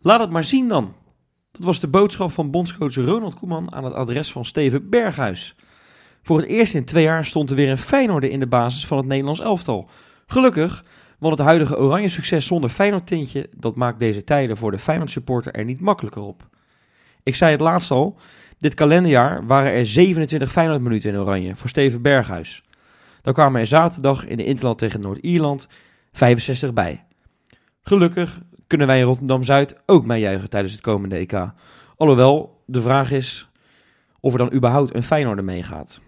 Laat het maar zien dan. Dat was de boodschap van bondscoach Ronald Koeman aan het adres van Steven Berghuis. Voor het eerst in twee jaar stond er weer een Feyenoorder in de basis van het Nederlands elftal. Gelukkig, want het huidige oranje succes zonder Feyenoord tintje, dat maakt deze tijden voor de Feyenoord supporter er niet makkelijker op. Ik zei het laatst al, dit kalenderjaar waren er 27 Feyenoord minuten in oranje voor Steven Berghuis. Dan kwamen er zaterdag in de Interland tegen Noord-Ierland 65 bij. Gelukkig kunnen wij in Rotterdam-Zuid ook meejuichen tijdens het komende EK. Alhoewel, de vraag is of er dan überhaupt een Feyenoorder meegaat.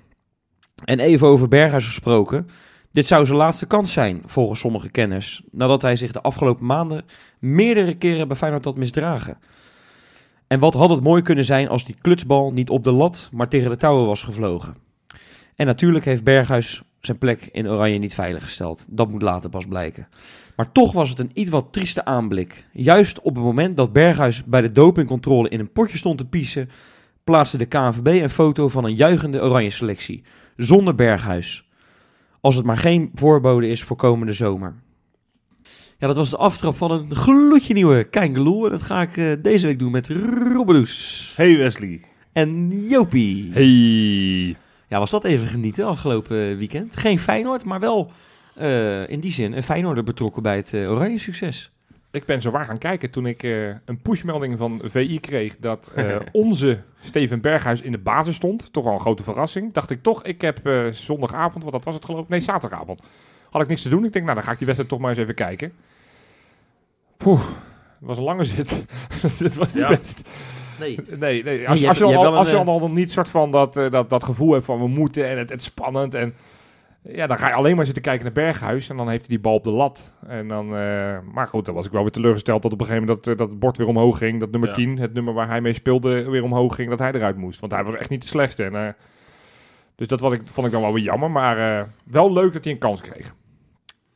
En even over Berghuis gesproken. Dit zou zijn laatste kans zijn, volgens sommige kenners, nadat hij zich de afgelopen maanden meerdere keren bij Feyenoord had misdragen. En wat had het mooi kunnen zijn als die klutsbal niet op de lat, maar tegen de touwen was gevlogen. En natuurlijk heeft Berghuis zijn plek in Oranje niet veiliggesteld. Dat moet later pas blijken. Maar toch was het een iets wat trieste aanblik. Juist op het moment dat Berghuis bij de dopingcontrole in een potje stond te piezen, plaatste de KNVB een foto van een juichende Oranje selectie. Zonder Berghuis. Als het maar geen voorbode is voor komende zomer. Ja, dat was de aftrap van een gloedje nieuwe Keingeloel. En dat ga ik eh, deze week doen met Robbedoes Hey Wesley. en Jopie. Hey. Ja, was dat even genieten afgelopen weekend. Geen Feyenoord, maar wel eh, in die zin een Feyenoorder betrokken bij het eh, Oranje succes. Ik ben zo waar gaan kijken toen ik eh, een pushmelding van VI kreeg dat eh, onze Steven Berghuis in de basis stond. Toch wel een grote verrassing. Dacht ik toch, ik heb eh, zondagavond, wat dat was het geloof ik, nee zaterdagavond, had ik niks te doen. Ik denk, nou dan ga ik die wedstrijd toch maar eens even kijken. Poeh, het was een lange zit. Dit was niet Ja. best. Nee. Nee, nee. Als, je als, hebt- je, je al, als je al nog niet soort van dat, eh, dat, dat gevoel hebt van we moeten en het, het spannend en ja, dan ga je alleen maar zitten kijken naar Berghuis en dan heeft hij die bal op de lat. En dan, eh, maar goed, dan was ik wel weer teleurgesteld dat op een gegeven moment dat, eh, dat het bord weer omhoog ging. Dat nummer Ja. 10, het nummer waar hij mee speelde, weer omhoog ging, dat hij eruit moest. Want hij was echt niet de slechtste. En, dus dat wat ik, vond ik dan wel weer jammer, maar wel leuk dat hij een kans kreeg.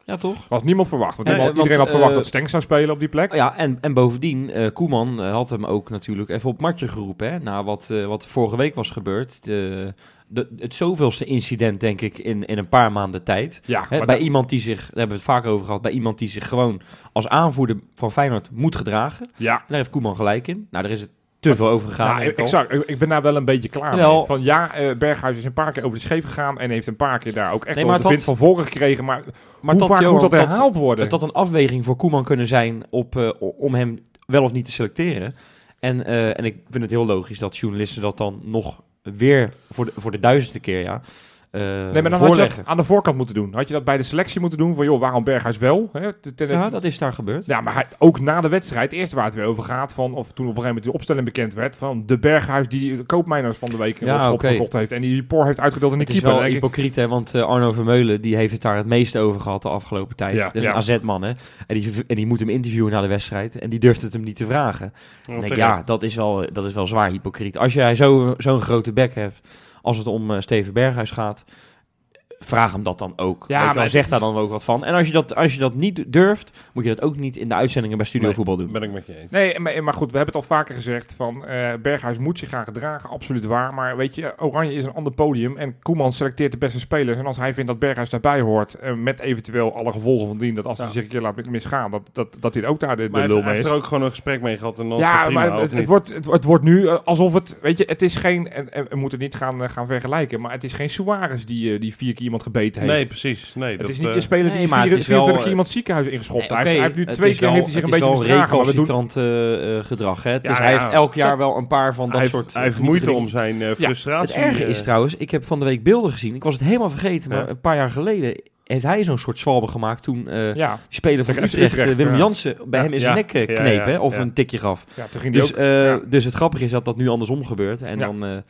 Ja, toch? Had niemand verwacht. Want niemand- want, iedereen had verwacht eh, dat Stenks zou spelen op die plek. Ja, en, en bovendien, eh, Koeman eh, had hem ook natuurlijk even op matje geroepen. Hè, na wat, wat vorige week was gebeurd. De, de, het zoveelste incident, denk ik, in, in een paar maanden tijd. Ja, bij dat- iemand die zich, daar hebben we het vaak over gehad, bij iemand die zich gewoon als aanvoerder van Feyenoord moet gedragen. En ja, daar heeft Koeman gelijk in. Nou, daar is het te veel over gegaan. Nou, denk ik, ben daar wel een beetje klaar mee. Van ja, eh, Berghuis is een paar keer over de scheef gegaan en heeft een paar keer daar ook echt Nee, maar de wind van voren gekregen. Maar, maar hoe vaak Johan, moet dat herhaald worden? Het had een afweging voor Koeman kunnen zijn op, eh, om hem wel of niet te selecteren. En, eh, en ik vind het heel logisch dat journalisten dat dan nog weer voor de, voor de duizendste keer ja, eh, nee, maar dan had je dat aan de voorkant moeten doen. Had je dat bij de selectie moeten doen van joh, waarom Berghuis wel? Hè, Ja, dat is daar gebeurd. Ja, maar hij, ook na de wedstrijd, eerst waar het weer over gaat, van, of toen op een gegeven moment de opstelling bekend werd, van de Berghuis die de koopmijners van de week Ja, gekocht heeft en die por heeft uitgedeeld in de Het is keeper. wel hypocriet, hè, want eh, Arno Vermeulen die heeft het daar het meeste over gehad de afgelopen tijd. Ja, dat is ja. een AZ-man, hè. En die, en die moet hem interviewen na de wedstrijd. En die durft het hem niet te vragen. Dan denk ik, ja, dat is wel, dat is wel zwaar hypocriet. Als jij zo- zo'n grote bek hebt, als het om eh, Steven Berghuis gaat, vraag hem dat dan ook. Ja, maar zeg daar dan ook wat van. En als je, dat, als je dat niet durft, moet je dat ook niet in de uitzendingen bij Studio Nee. Voetbal doen. Ben ik met je eens. Nee, maar, maar goed, we hebben het al vaker gezegd van eh, Berghuis moet zich gaan gedragen, absoluut waar. Maar weet je, Oranje is een ander podium en Koeman selecteert de beste spelers. En als hij vindt dat Berghuis daarbij hoort, eh, met eventueel alle gevolgen van dien, dat als hij Ja. zich een keer laat misgaan, dat, dat, dat hij ook daar de, de Maar hij lul heeft, hij mee heeft is. er ook gewoon een gesprek mee gehad en dan Ja, prima, maar het, wordt, het, het wordt nu eh, alsof het, weet je, het is geen, en, en we moeten het niet gaan, gaan vergelijken, maar het is geen Suarez die, die vier keer iemand gebeten heeft. Nee, precies. Nee, Het dat, is niet eh, een speler nee, die maar het vier- is wel, 24 keer eh, iemand ziekenhuis ingeschopt Nee, heeft. Hij heeft nu het twee keer wel- heeft hij zich een het beetje is wel misdragen. Maar we doen, recalcitrant eh, eh, gedrag. Hè? Dus Ja, hij ja. heeft elk jaar wel een paar van dat hij heeft, soort... hij heeft moeite om zijn eh, Ja, frustratie. Het erge is trouwens, ik heb van de week beelden gezien. Ik was het helemaal vergeten, maar Ja. een paar jaar geleden heeft hij zo'n soort zwalbe gemaakt toen eh ja, die speler van Utrecht, Utrecht, Willem ja. Jansen, bij Ja. hem in zijn Ja. nek Ja, kneep, hè, of ja. een tikje gaf. ja, toen ging hij Dus, ook... eh, ja. dus het grappige is dat dat nu andersom gebeurt. En Ja. dan,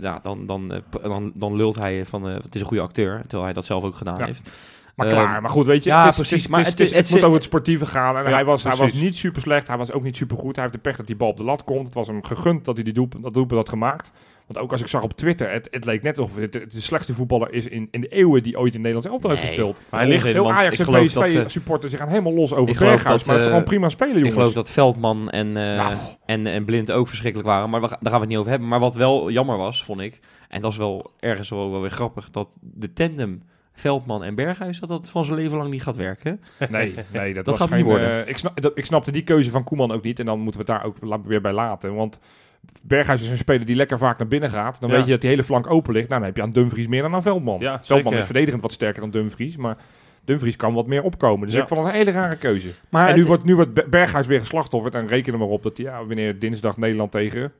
ja, dan, dan, eh, dan, dan lult hij van, eh, het is een goede acteur, terwijl hij dat zelf ook gedaan heeft. Maar Eh, klaar, maar goed, weet je, ja, het, is, precies, het, is- maar het, is- het het, het moet over het sportieve gaan. En Ja, hij, was, hij was niet super slecht, hij was ook niet super goed. Hij heeft de pech dat die bal op de lat komt. Het was hem gegund dat hij die doelpunt, dat doelpunt had gemaakt. Want ook als ik zag op Twitter, het, het leek net alsof het de, de slechtste voetballer is in, in de eeuwen die ooit in Nederland elftal heeft gespeeld. Maar hij ligt want Ajax en dat, eh, PSV-supporters zich gaan helemaal los over Berghuis. maar dat is eh, gewoon prima spelen, jongens. Ik geloof dat Veldman en, eh, Nou. en, en Blind ook verschrikkelijk waren. Maar we, daar gaan we het niet over hebben. Maar wat wel jammer was, vond ik... En dat is wel ergens wel, wel weer grappig... dat de tandem Veldman en Berghuis, dat dat van zijn leven lang niet gaat werken. Nee, nee dat, Dat was gaat niet geen, worden. eh, ik, snap, dat, ik snapte die keuze van Koeman ook niet. En dan moeten we het daar ook weer bij laten. Want Berghuis is een speler die lekker vaak naar binnen gaat. Dan Ja. weet je dat die hele flank open ligt. Nou, dan heb je aan Dumfries meer dan aan Veldman. Ja, Veldman zeker. is verdedigend wat sterker dan Dumfries. Maar Dumfries kan wat meer opkomen. Dus Ja. ik vond het een hele rare keuze. Maar en nu het- wordt, nu wordt Be- Berghuis weer geslachtofferd. En rekenen we maar op dat hij ja, wanneer dinsdag Nederland tegen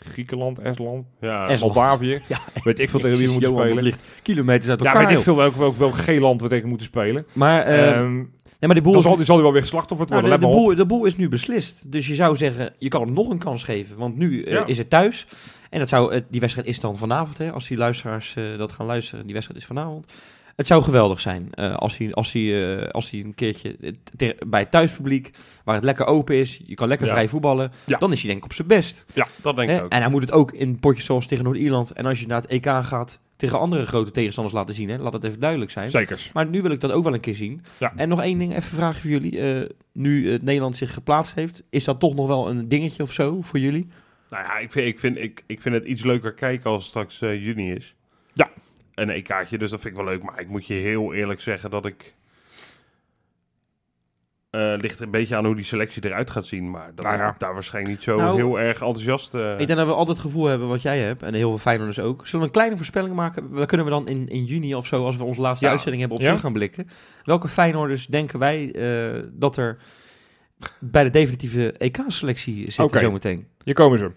Griekenland, Estland, Ja, Estland. Moldavië. Ja, Weet ik veel tegen wie we moeten Johan, spelen. ligt kilometers uit Ja, elkaar. weet ik veel welk, welk, welk G-land we tegen moeten spelen. Maar, nee, maar de boel, dan zal, zal hij wel weer geslachtofferd nou, worden. de, de, op. boel, de boel is nu beslist. Dus je zou zeggen, je kan hem nog een kans geven. Want nu eh, Ja. is het thuis. En dat zou, eh, die wedstrijd is dan vanavond, hè, als die luisteraars dat gaan luisteren. Die wedstrijd is vanavond. Het zou geweldig zijn eh, als, hij, als, hij, eh, als hij een keertje eh, bij het thuispubliek, waar het lekker open is, je kan lekker Ja. vrij voetballen, Ja. dan is hij denk ik op zijn best. dat denk Hè? ik ook. En hij moet het ook in potjes zoals tegen Noord-Ierland en als je naar het EK gaat, tegen andere grote tegenstanders laten zien. Hè? Laat het even duidelijk zijn. Zekers. Maar nu wil ik dat ook wel een keer zien. Ja. En nog één ding, even vragen voor jullie. Eh, nu het Nederland zich geplaatst heeft, is dat toch nog wel een dingetje of zo voor jullie? Nou ja, ik vind, ik, vind, ik, ik vind het iets leuker kijken als het straks juni is. Ja. Een EK'tje, dus dat vind ik wel leuk. Maar ik moet je heel eerlijk zeggen dat ik... eh ligt een beetje aan hoe die selectie eruit gaat zien. Maar dat Nou ja. daar waarschijnlijk niet zo Nou, heel erg enthousiast... eh, Ik denk dat we altijd het gevoel hebben wat jij hebt, en heel veel Feyenoorders ook. Zullen we een kleine voorspelling maken? Daar kunnen we dan in, in juni of zo, als we onze laatste Ja. uitzending hebben, op Ja. terug gaan blikken. Welke Feyenoorders denken wij eh, dat er bij de definitieve EK-selectie zitten Oké. zometeen? Hier komen ze.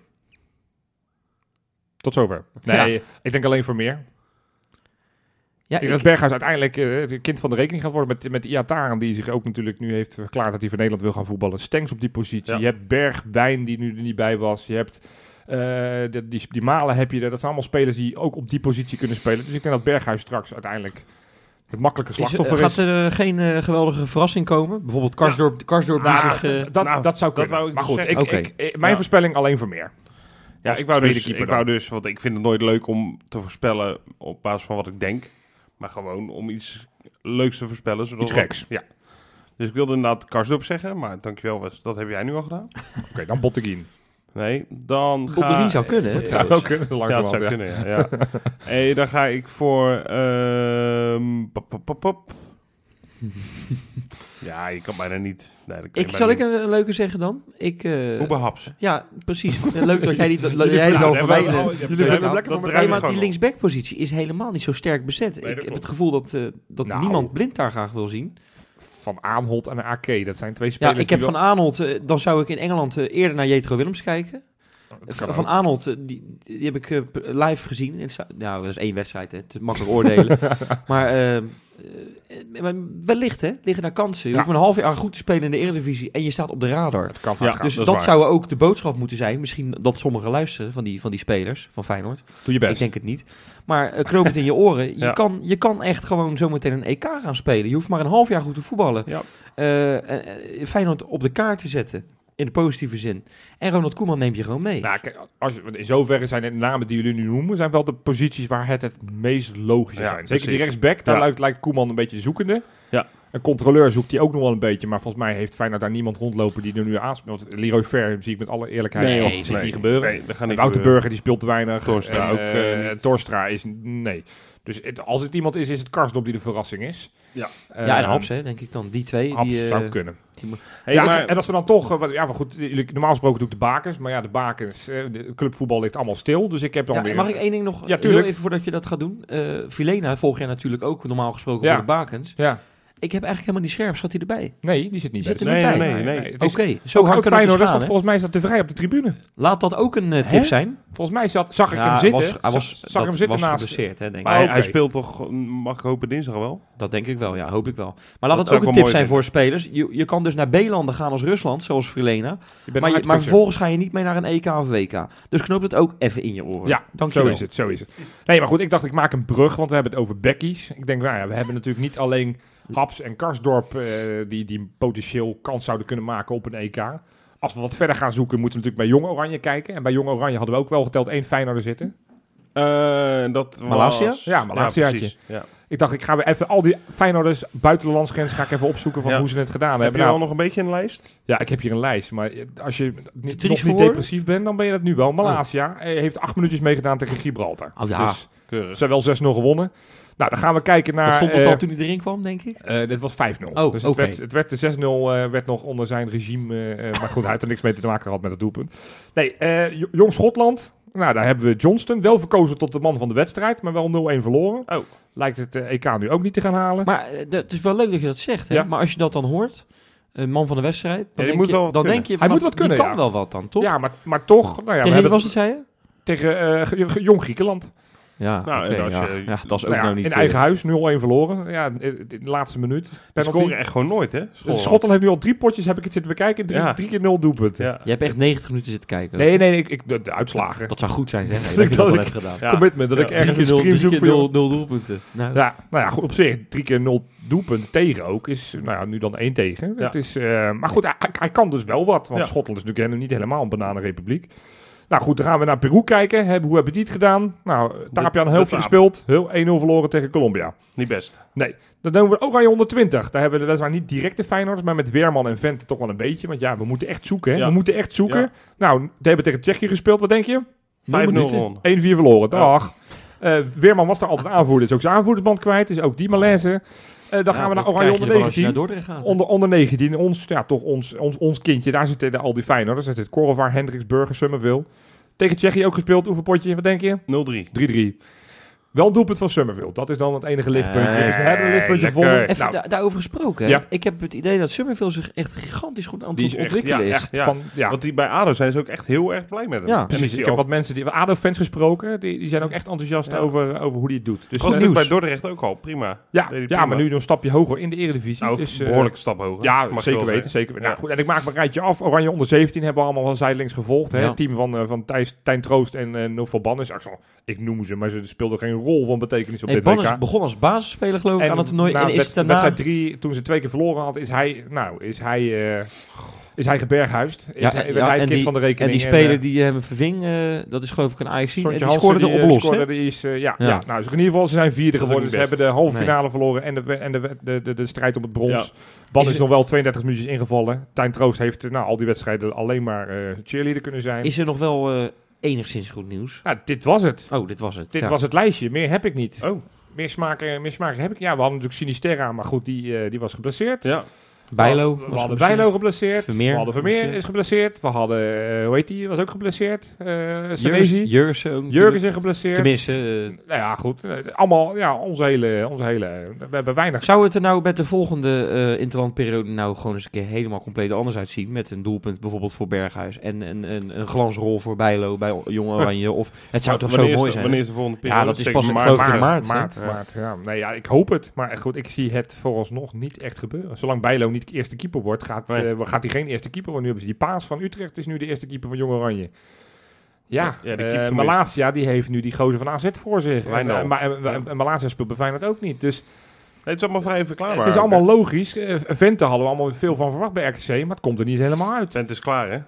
Tot zover. Nee, ik denk alleen voor meer. Ja, Ik denk dat Berghuis uiteindelijk eh, het kind van de rekening gaat worden met, met Iataren, die zich ook natuurlijk nu heeft verklaard dat hij voor Nederland wil gaan voetballen. Stengs op die positie. Ja. Je hebt Bergwijn, die nu er niet bij was. Je hebt eh, die, die, die Malen heb je er. Dat zijn allemaal spelers die ook op die positie kunnen spelen. Dus ik denk dat Berghuis straks uiteindelijk het makkelijke Is- slachtoffer is. gaat er eh, geen geweldige verrassing komen? Bijvoorbeeld Karsdorp, Karsdorp die Nou, zich... dat, nou, dat zou dat kunnen. wou ik maar dus goed, ik, mijn Ja. voorspelling alleen voor meer. Ja, ik wou, dus, keeper ik wou dus, want ik vind het nooit leuk om te voorspellen op basis van wat ik denk. Maar gewoon om iets leuks te voorspellen. Zodat Iets geks. Ja. Dus ik wilde inderdaad Karsdorp zeggen, maar dankjewel Wes, dat heb jij nu al gedaan. Oké, dan Botteguin. Nee, dan ga... Botteguin zou kunnen, trouwens. zou ook kunnen, Ja, dat zou ja. kunnen, ja. ja. hey, dan ga ik voor... ehm, pop, pop, pop, pop. ja, je kan bijna niet... Nee, dat kan Ik, zal ik een, een leuke zeggen dan? Ik, Haps. ja, precies. Leuk dat jij die, dat Jullie jij die Ja, dat- dat Nee, je maar die linksback-positie is helemaal niet zo sterk bezet. dat ik heb klopt. het gevoel dat, eh, dat Nou. niemand blind daar graag wil zien. Van Aanholt en AK, dat zijn twee Ja, spelers ik heb van Arnold, eh, dan zou ik in Engeland eerder naar Jetro Willems kijken. Van, kan van ook. Arnold, eh, die, die heb ik eh, live gezien. In nou, dat is één wedstrijd, hè. het is makkelijk oordelen. maar eh, maar wellicht, hè, liggen daar kansen. Je Ja. hoeft maar een half jaar goed te spelen in de Eredivisie en je staat op de radar. Het kan Ja, hard gaan. Dus dat zou ook de boodschap moeten zijn. Misschien dat sommigen luisteren van die, van die spelers van Feyenoord. Doe je best. Ik denk het niet. Maar uh, knoop het in je oren. Je, Ja. kan, je kan echt gewoon zometeen een EK gaan spelen. Je hoeft maar een half jaar goed te voetballen. Ja. Feyenoord op de kaart te zetten. In de positieve zin. En Ronald Koeman neemt je gewoon mee. Nou, kijk, als, in zoverre zijn de namen die jullie nu noemen, zijn wel de posities waar het het meest logische Ja, zijn. Zeker die rechtsback, daar Ja. lijkt, lijkt Koeman een beetje zoekende. Ja. Een controleur zoekt hij ook nog wel een beetje, maar volgens mij heeft Feyenoord daar niemand rondlopen die er nu aanspeelt. Want Leroy Fer zie ik met alle eerlijkheid Nee, niet gebeuren. Nee, dat gaat En niet Wouter. Burger die speelt te weinig. Torstra En, ook, niet. Torstra is nee. Dus het- als het iemand is, is het Karsdorp die de verrassing is. Ja. ja, en Eh, Haps, hè, denk ik dan. Die twee. Haps die, eh, zou kunnen. Hey, ja, maar, en als we dan toch, eh, wat- ja, maar goed, normaal gesproken doe ik de bakens, maar ja, de bakens, eh, de clubvoetbal ligt allemaal stil, dus ik heb dan ja, weer. mag ik één ding nog? Ja, heel tuurlijk. even voordat je dat gaat doen. Eh Vilena volg jij natuurlijk ook normaal gesproken Ja. voor de bakens. Ja, Ik heb eigenlijk helemaal niet scherp. Zat hij erbij? nee, die zit niet Die bij. zit er Nee, niet bij. nee, nee, nee. Het is Oké, zo ook hard kan het dus Feyenoorders, gaan, hè? volgens mij zat de vrij op de tribune. Laat dat ook een eh, tip Hè? zijn. Volgens mij zat, zag ik Ja, hem zitten. Was, hij was, zag hem zitten was naast. hè, denk ik. maar hij, oké. hij speelt toch, mag ik hopen, dinsdag wel? Dat denk ik wel, ja, hoop ik wel. Maar laat Dat het ook een tip zijn voor spelers. Je, je kan dus naar B-landen gaan als Rusland, zoals Verlena. Maar, je, maar vervolgens ga je niet mee naar een EK of WK. Dus knoop het ook even in je oren. Ja, Dank je Zo is het, zo is het. Nee, maar goed, ik dacht ik maak een brug, want we hebben het over Beckies. Ik denk, nou ja, we hebben natuurlijk niet alleen Haps en Karsdorp eh, die, die potentieel kans zouden kunnen maken op een EK. Als we wat verder gaan zoeken, moeten we natuurlijk bij Jong Oranje kijken. En bij Jong Oranje hadden we ook wel geteld één Feyenoorder zitten. Eh, dat Malasia? was- Ja, Malasia. Ja. Ik dacht, ik ga weer even al die Feyenoorders buiten de landsgrens ga ik even opzoeken van Ja. hoe ze het gedaan Heb hebben. je Nou, al nog een beetje een lijst? Ja, ik heb hier een lijst. Maar als je niet, nog niet depressief bent, dan ben je dat nu wel. Malasia eh, heeft acht minuutjes meegedaan tegen Gibraltar. Oh ja. Dus Keurig. ze hebben wel 6-0 gewonnen. Nou, dan gaan we kijken naar... dat stond het eh, al toen hij erin kwam, denk ik. eh, dit was 5-0. Oh, dus het, werd, het werd de 6-0 eh, werd nog onder zijn regime. eh, eh, maar goed, hij heeft er niks mee te maken gehad met het doelpunt. Nee, eh, Jong Schotland. Nou, daar hebben we Johnston. Wel verkozen tot de man van de wedstrijd, maar wel 0-1 verloren. Oh. Lijkt het eh, EK nu ook niet te gaan halen. Maar eh, het is wel leuk dat je dat zegt, hè? Ja. Maar als je dat dan hoort, een man van de wedstrijd, dan, die denk, je, wat dan denk je... Hij moet wat die kunnen, kan ja. wel wat dan, toch? Ja, maar, maar toch. Nou ja, Tegen wie was het, zei je? tegen eh, Jong Griekenland. Ja, Nou, en als ja. je- ja, dat is ook Nou nou niet... in eh, eigen huis, 0-1 verloren. Ja, in de laatste minuut. Penalty. scoren echt gewoon nooit, hè? Dus Schotland. Schotland heeft nu al drie potjes, heb ik het zitten bekijken. Drie, Ja. drie keer nul doelpunten. Ja. Je hebt echt 90 minuten zitten kijken. Nee, nee, nee, ik, ik, de, de uitslagen. Dat zou goed zijn, zeg. Dat dat ik- dat wel dat hebt gedaan. Ja. Commitment, dat Ja. ik ergens Drie een keer nul- stream drie zoek keer voor nul, jou. nul doelpunten. Nou, Ja, nou ja, goed, op zich, drie keer nul doelpunten tegen ook is, nou ja, nu dan één tegen. Ja. Het is, eh, maar goed, hij, hij kan dus wel wat, want Ja. Schotland is natuurlijk helemaal niet helemaal een bananenrepubliek. Nou goed, dan gaan we naar Peru kijken. Hebben, hoe hebben die het gedaan? Nou, Tapia een de helftje Taap. gespeeld. Heel 1-0 verloren tegen Colombia. Niet best. Dan doen we Oranje 120. Daar hebben we weliswaar niet direct de Feyenoorders, maar met Weerman en Vente toch wel een beetje. Want ja, we moeten echt zoeken. Hè? Ja. We moeten echt zoeken. Ja. Nou, die hebben tegen Tsjechië gespeeld. Wat denk je? 5-0 minuten. gewonnen. 1-4 verloren. Ja. Dag. Eh, Weerman was daar altijd aanvoerder. Is ook zijn aanvoerdersband kwijt. Is ook die malaise. Eh, dan gaan we naar Oranje onder 19. naar Dordrecht gaat. Onder, onder 19, ons, ja, toch ons, ons, ons kindje. Daar zitten al die Feyenoorders. Daar zit Korrevaar, Hendricks, Burger, Summerville. Tegen Tsjechië ook gespeeld. Oefenpotje, wat denk je? 0-3. 3-3. Wel een doelpunt van Summerville. Dat is dan het enige lichtpuntje. Nee, dus we hebben een lichtpuntje gevonden. Even Nou, da- daarover gesproken. Ja. Ik heb het idee dat Summerville zich echt gigantisch goed aan het is echt, ontwikkelen ja, is. echt Ja. van, ja. Want die bij ADO zijn ze ook echt heel erg blij met hem. Ja, En Precies, is ik heb wat mensen, die ADO-fans gesproken, die, die zijn ook echt enthousiast Ja. over, over hoe hij het doet. Dus was eh, natuurlijk bij. Dordrecht ook al. Prima. ja, ja, maar nu nog een stapje hoger in de Eredivisie. Nou, dus, een eh, behoorlijke stap hoger. Ja, mag zeker weten. Zeker. weten. Nou, goed, en ik maak mijn rijtje af. Oranje onder 17 hebben we allemaal van zijdelings gevolgd. Het team van, eh, van Thijs, Tijn Troost en uh. Ik, zal- ik noem ze, maar ze speelden geen rol van betekenis op dit Bannes WK. begon als basisspeler geloof ik aan het toernooi. en is daarna... wedstrijd 3, toen ze twee keer verloren had, is hij, nou, is hij, eh, is hij geberghuisd. Is Ja, hij, ja, kind die- van de rekening. En die speler eh, die hem verving, eh, dat is geloof ik een ajax en die Hansen, scoorde erop eh, los. scoorde, hè? die is, eh, ja, Ja. ja. nou, dus in ieder geval, ze zijn vierde geworden. Ze hebben de halve Nee. finale verloren en de, en de, de, de, de strijd om het brons. Ban Is nog wel 32 minuutjes ingevallen. Tijn Troost heeft eh, nou, al die wedstrijden alleen maar eh, cheerleader kunnen zijn. Is er nog wel eh, enigszins goed nieuws? Nou, dit was het. Oh, dit was het. Dit ja. was het lijstje. Meer heb ik niet. Oh, Meer smaken, meer smaken heb ik. Ja, we hadden natuurlijk Sinisterra, maar goed, die, eh, die was geblesseerd. ja. Bijlo. We, was hadden. Bijlo geblesseerd. Vermeer we hadden Vermeer geblesseerd. is geblesseerd. We hadden, eh, hoe heet die, was ook geblesseerd. Uh, Jurgensen- Senezi. Jurgensen. Jurgensen geblesseerd. Tenminste, eh, Nou ja, goed. Eh, Allemaal, ja, onze hele, onze hele, we hebben weinig. zou het er nou met de volgende eh interlandperiode nou gewoon eens een keer helemaal compleet anders uitzien? Met een doelpunt bijvoorbeeld voor Berghuis en een, een, een glansrol voor Bijlo bij Jong Oranje? Of het zou toch zo mooi de- zijn? Wanneer is de volgende Ja, periode? dat is pas in- maart, maart. maart, maart, ja. Nee, ja, ik hoop het. Maar goed, ik zie het vooralsnog niet echt gebeuren. Zolang Bijlo niet eerste keeper wordt, gaat, Nee. eh, gaat hij geen eerste keeper worden. Nu hebben ze die Paas van Utrecht, is nu de eerste keeper van Jong Oranje. Ja, Ja, die eh, Malasia die heeft nu die gozer van AZ voor zich. En, maar en, en- Malasia speelt bij Feyenoord ook niet. Dus Nee, het is allemaal vrij verklaarbaar. het is allemaal logisch. Eh, Vente hadden we allemaal veel van verwacht bij RKC, maar het komt er niet helemaal uit. Het is klaar, hè?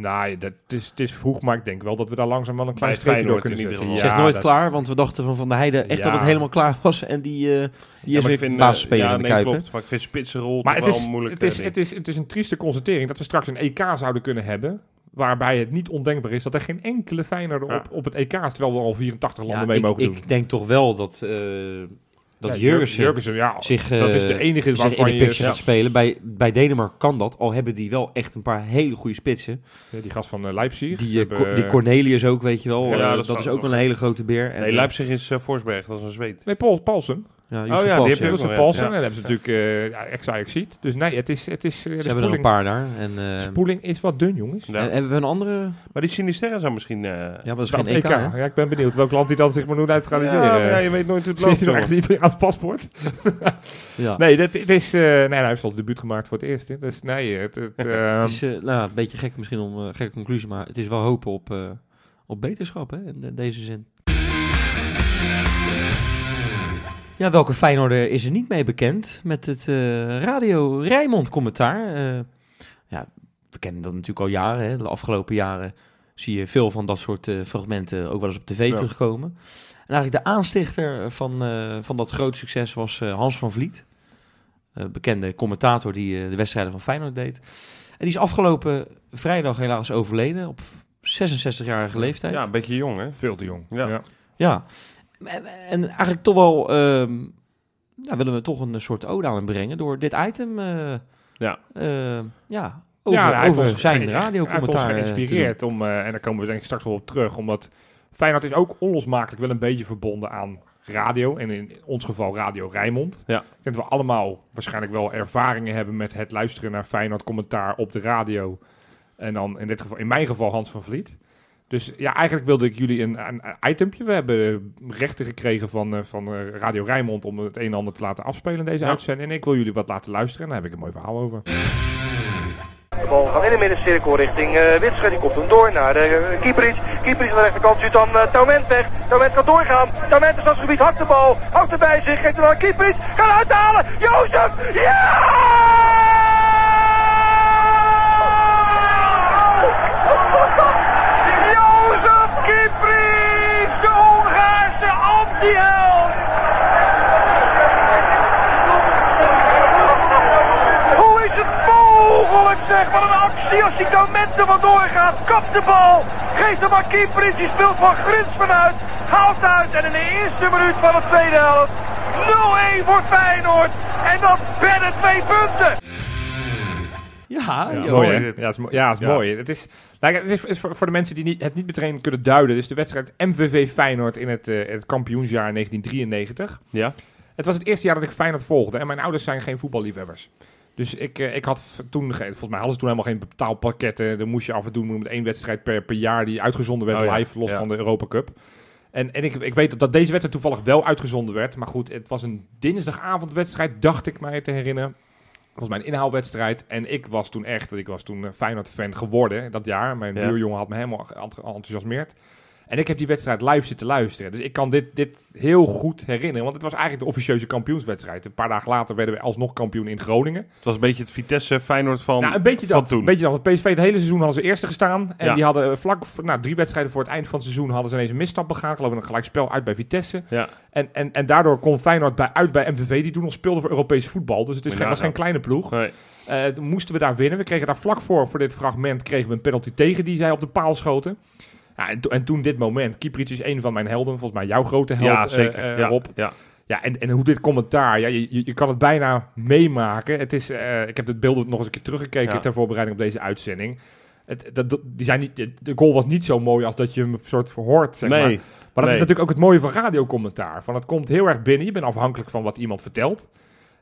Nou, ja, dat is, het is vroeg, maar ik denk wel dat we daar langzaam wel een klein streepje door kunnen zetten. geval. Zeg nooit dat- klaar, want we dachten van Van der Heijden echt Ja. dat het helemaal klaar was. En die, eh, die Ja, is weer ik vind, eh, basisspeler ja, in de nee, klopt. Maar ik vind spitsenrol Maar het wel is, moeilijk. het, is, eh, het, is, het is een trieste constatering dat we straks een EK zouden kunnen hebben. Waarbij het niet ondenkbaar is dat er geen enkele Feyenoorder Ja. op, op het EK is. Terwijl we al 84 landen Ja, mee ik, mogen doen. ik denk toch wel dat, eh dat Ja, Jurgensen Jurgensen, ja, zich, dat is eh, de enige zich in waarvan de je... Ja, gaat spelen. Bij, bij Denemarken kan dat, al hebben die wel echt een paar hele goede spitsen. die gast van eh, Leipzig. Die, eh, hebben, Co- die Cornelius ook, weet je wel. Ja, Eh, dat dat, is ook wel een hele grote beer. En, Nee, eh, Leipzig is eh, Forsberg, dat is een zweet. Nee, Paul, Paulsen. Ja, Oh ja, die Paulsen. heb je ook Jozef nog, Paulsen. ja. En dan hebben ze natuurlijk eh ja, ex ziet. Dus nee, het is... Het is eh, Ze hebben er een spoeling, paar daar. En, eh, spoeling is wat dun, jongens. Ja. en hebben we een andere... Maar die Sinisterra zou misschien... eh Ja, maar dat is geen EK? Ja, ik ben benieuwd welk land hij dan zich maar moet neutraliseren. ja, je weet nooit hoe het Zit loopt. hij nog echt aan het paspoort? Ja. Nee, dit, dit is, eh, nee, hij heeft al het debuut gemaakt voor het eerst. Hè. Dus nee, het, het, ehm, Het is eh, nou, een beetje gek misschien om eh, gekke conclusie, maar het is wel hopen op, eh, op beterschap hè, in de- deze zin. Ja, welke Feyenoorder is er niet mee bekend met het eh, Radio Rijnmond commentaar? Eh, ja, we kennen dat natuurlijk al jaren. Hè. De afgelopen jaren zie je veel van dat soort eh, fragmenten ook wel eens op tv Ja. terugkomen. En eigenlijk de aanstichter van, van dat grote succes was Hans van Vliet. Bekende commentator die de wedstrijden van Feyenoord deed. En die is afgelopen vrijdag helaas overleden op 66-jarige leeftijd. Ja, een beetje jong, hè? veel te jong. Ja. Ja. Ja, En, en eigenlijk toch wel ehm, nou, willen we toch een soort ode aan hem brengen door dit item eh, Ja. eh, ja, over, hij heeft over ons zijn Hij radiocommentaar eh, geïnspireerd om, eh, en daar komen we denk ik straks wel op terug, omdat Feyenoord is ook onlosmakelijk wel een beetje verbonden aan radio. En in ons geval Radio Rijnmond. Ja. Ik denk dat we allemaal waarschijnlijk wel ervaringen hebben met het luisteren naar Feyenoord commentaar op de radio. En dan in dit geval, in mijn geval Hans van Vliet. Dus ja, eigenlijk wilde ik jullie een, een, itempje. We hebben rechten gekregen van, eh, van eh, Radio Rijnmond om het een en ander te laten afspelen in deze Ja. uitzending. En ik wil jullie wat laten luisteren en daar heb ik een mooi verhaal over. De bal gaat in de middencirkel richting uh, Witsche. Die komt hem door naar de uh, Kieperis. Kieperis aan de rechterkant stuurt dan uh, Taument weg. Taument gaat doorgaan. Taument is als gebied. Hakt de bal. Houdt er bij zich. Geeft hem aan Kieperis. Gaat uithalen. Jozef. Ja! Jozef Kieperis. De Hongaarse anti-held. Hoe is het mogelijk zeg? Wat een actie als die Taument er vandoor gaat. Kapt de bal. Geeft hem aan Kieperis. Die speelt van Grins vanuit. Haalt uit. En in de eerste minuut van de tweede helft. 0-1 voor Feyenoord. En dan binnen twee punten. Ja, Ja, mooi, hè? Ja, het is, mo- ja, het is Ja. mooi. Het is, nou, het is, is voor, voor de mensen die niet, het niet meteen kunnen duiden. Dus de wedstrijd MVV Feyenoord in het, eh, het kampioensjaar 1993. Ja? Het was het eerste jaar dat ik Feyenoord volgde. En mijn ouders zijn geen voetballiefhebbers. Dus ik, eh, ik had toen, ge- volgens mij hadden ze toen helemaal geen betaalpakketten. Dan moest je af en toe met één wedstrijd per, per jaar die uitgezonden werd Oh ja, live, los ja. van de Europa Cup. En, en ik, ik weet dat deze wedstrijd toevallig wel uitgezonden werd. Maar goed, het was een dinsdagavondwedstrijd, dacht ik mij te herinneren. Volgens mij een inhaalwedstrijd. En ik was toen echt, ik was toen Feyenoord-fan geworden dat jaar. Mijn buurjongen had me helemaal ent- enthousiasmeerd. En ik heb die wedstrijd live zitten luisteren. Dus ik kan dit, dit heel goed herinneren. Want het was eigenlijk de officieuze kampioenswedstrijd. Een paar dagen later werden we alsnog kampioen in Groningen. Het was een beetje het Vitesse Feyenoord van, nou, een beetje van dat. toen. Een beetje dat. PSV het hele seizoen hadden ze eerste gestaan. En Ja. die hadden vlak, nou, drie wedstrijden voor het eind van het seizoen hadden ze ineens een misstap begaan. Geloof ik een gelijkspel uit bij Vitesse. Ja. En, en, en daardoor kon Feyenoord bij, uit bij MVV, die toen nog speelde voor Europees voetbal. Dus het is geen, was geen kleine ploeg. Nee. Eh, moesten we daar winnen. We kregen daar vlak voor, voor dit fragment, kregen we een penalty tegen die zij op de paal schoten. Ja, en, to- en toen dit moment, Kieprits is een van mijn helden, volgens mij jouw grote held, Ja, eh, zeker. eh, ja. Rob. Ja. Ja, en, en hoe dit commentaar, ja, je, je, kan het bijna meemaken. Het is, eh, ik heb het beeld nog eens een keer teruggekeken Ja. ter voorbereiding op deze uitzending. Het, dat, dat- die zijn niet, de goal was niet zo mooi als dat je hem soort verhoort, zeg maar. nee. Maar dat Nee. is natuurlijk ook het mooie van radiocommentaar. Van het komt heel erg binnen. Je bent afhankelijk van wat iemand vertelt.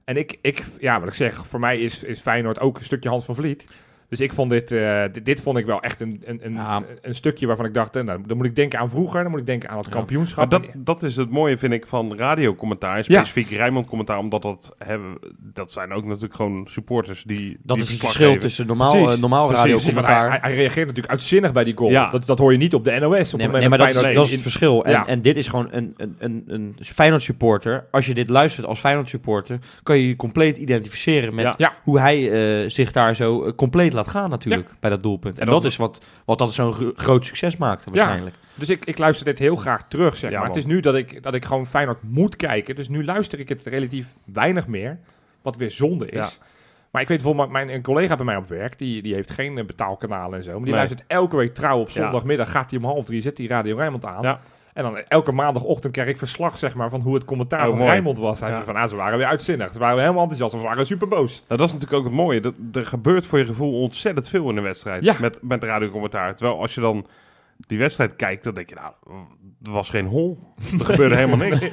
En ik, ik ja, wat ik zeg, voor mij is, is Feyenoord ook een stukje Hans van Vliet. Dus ik vond dit, eh, dit, dit vond ik wel echt een, een, een, Ja. een stukje waarvan ik dacht, eh, nou, dan moet ik denken aan vroeger, dan moet ik denken aan het Ja. kampioenschap. Maar dat, dat is het mooie, vind ik, van radiocommentaar. Ja. specifiek Rijnmond commentaar. Omdat dat, hebben, dat zijn ook natuurlijk gewoon supporters die Dat die is het verschil geven. tussen normaal, Precies, eh, normaal precies. Radiocommentaar. hij, hij reageert natuurlijk uitzinnig bij die goal. Ja. Dat, dat hoor je niet op de NOS. Op het Nee, moment maar, nee, maar dat, is, dat is het verschil. En, Ja. en dit is gewoon een, een, een, een Feyenoord supporter. Als je dit luistert als Feyenoord supporter, kan je je compleet identificeren met Ja. Ja. hoe hij eh, zich daar zo compleet laat gaan natuurlijk bij dat doelpunt. En, En dat, dat is wat, wat dat zo'n gro- groot succes maakte waarschijnlijk. Dus ik, ik luister dit heel graag terug, zeg Ja, maar. man. Het is nu dat ik, dat ik gewoon Feyenoord moet kijken. Dus nu luister ik het relatief weinig meer. Wat weer zonde is. Ja. Maar ik weet bijvoorbeeld, mijn een collega bij mij op werk, die, die heeft geen eh, betaalkanalen en zo. Maar die Nee. luistert elke week trouw op Ja. zondagmiddag. Gaat hij om half drie, zet die Radio Rijnmond aan. En dan elke maandagochtend krijg ik verslag zeg maar, van hoe het commentaar Oh, van mooi. Rijnmond was. Hij Ja. zei van, ah, ze waren weer uitzinnig. Ze waren weer helemaal enthousiast. Of ze waren super boos. Nou, dat is natuurlijk ook het mooie. Dat, er gebeurt voor je gevoel ontzettend veel in de wedstrijd. Ja. Met, met radiocommentaar. Terwijl als je dan die wedstrijd kijkt, dan denk je, nou, er was geen hol. Er gebeurde helemaal niks.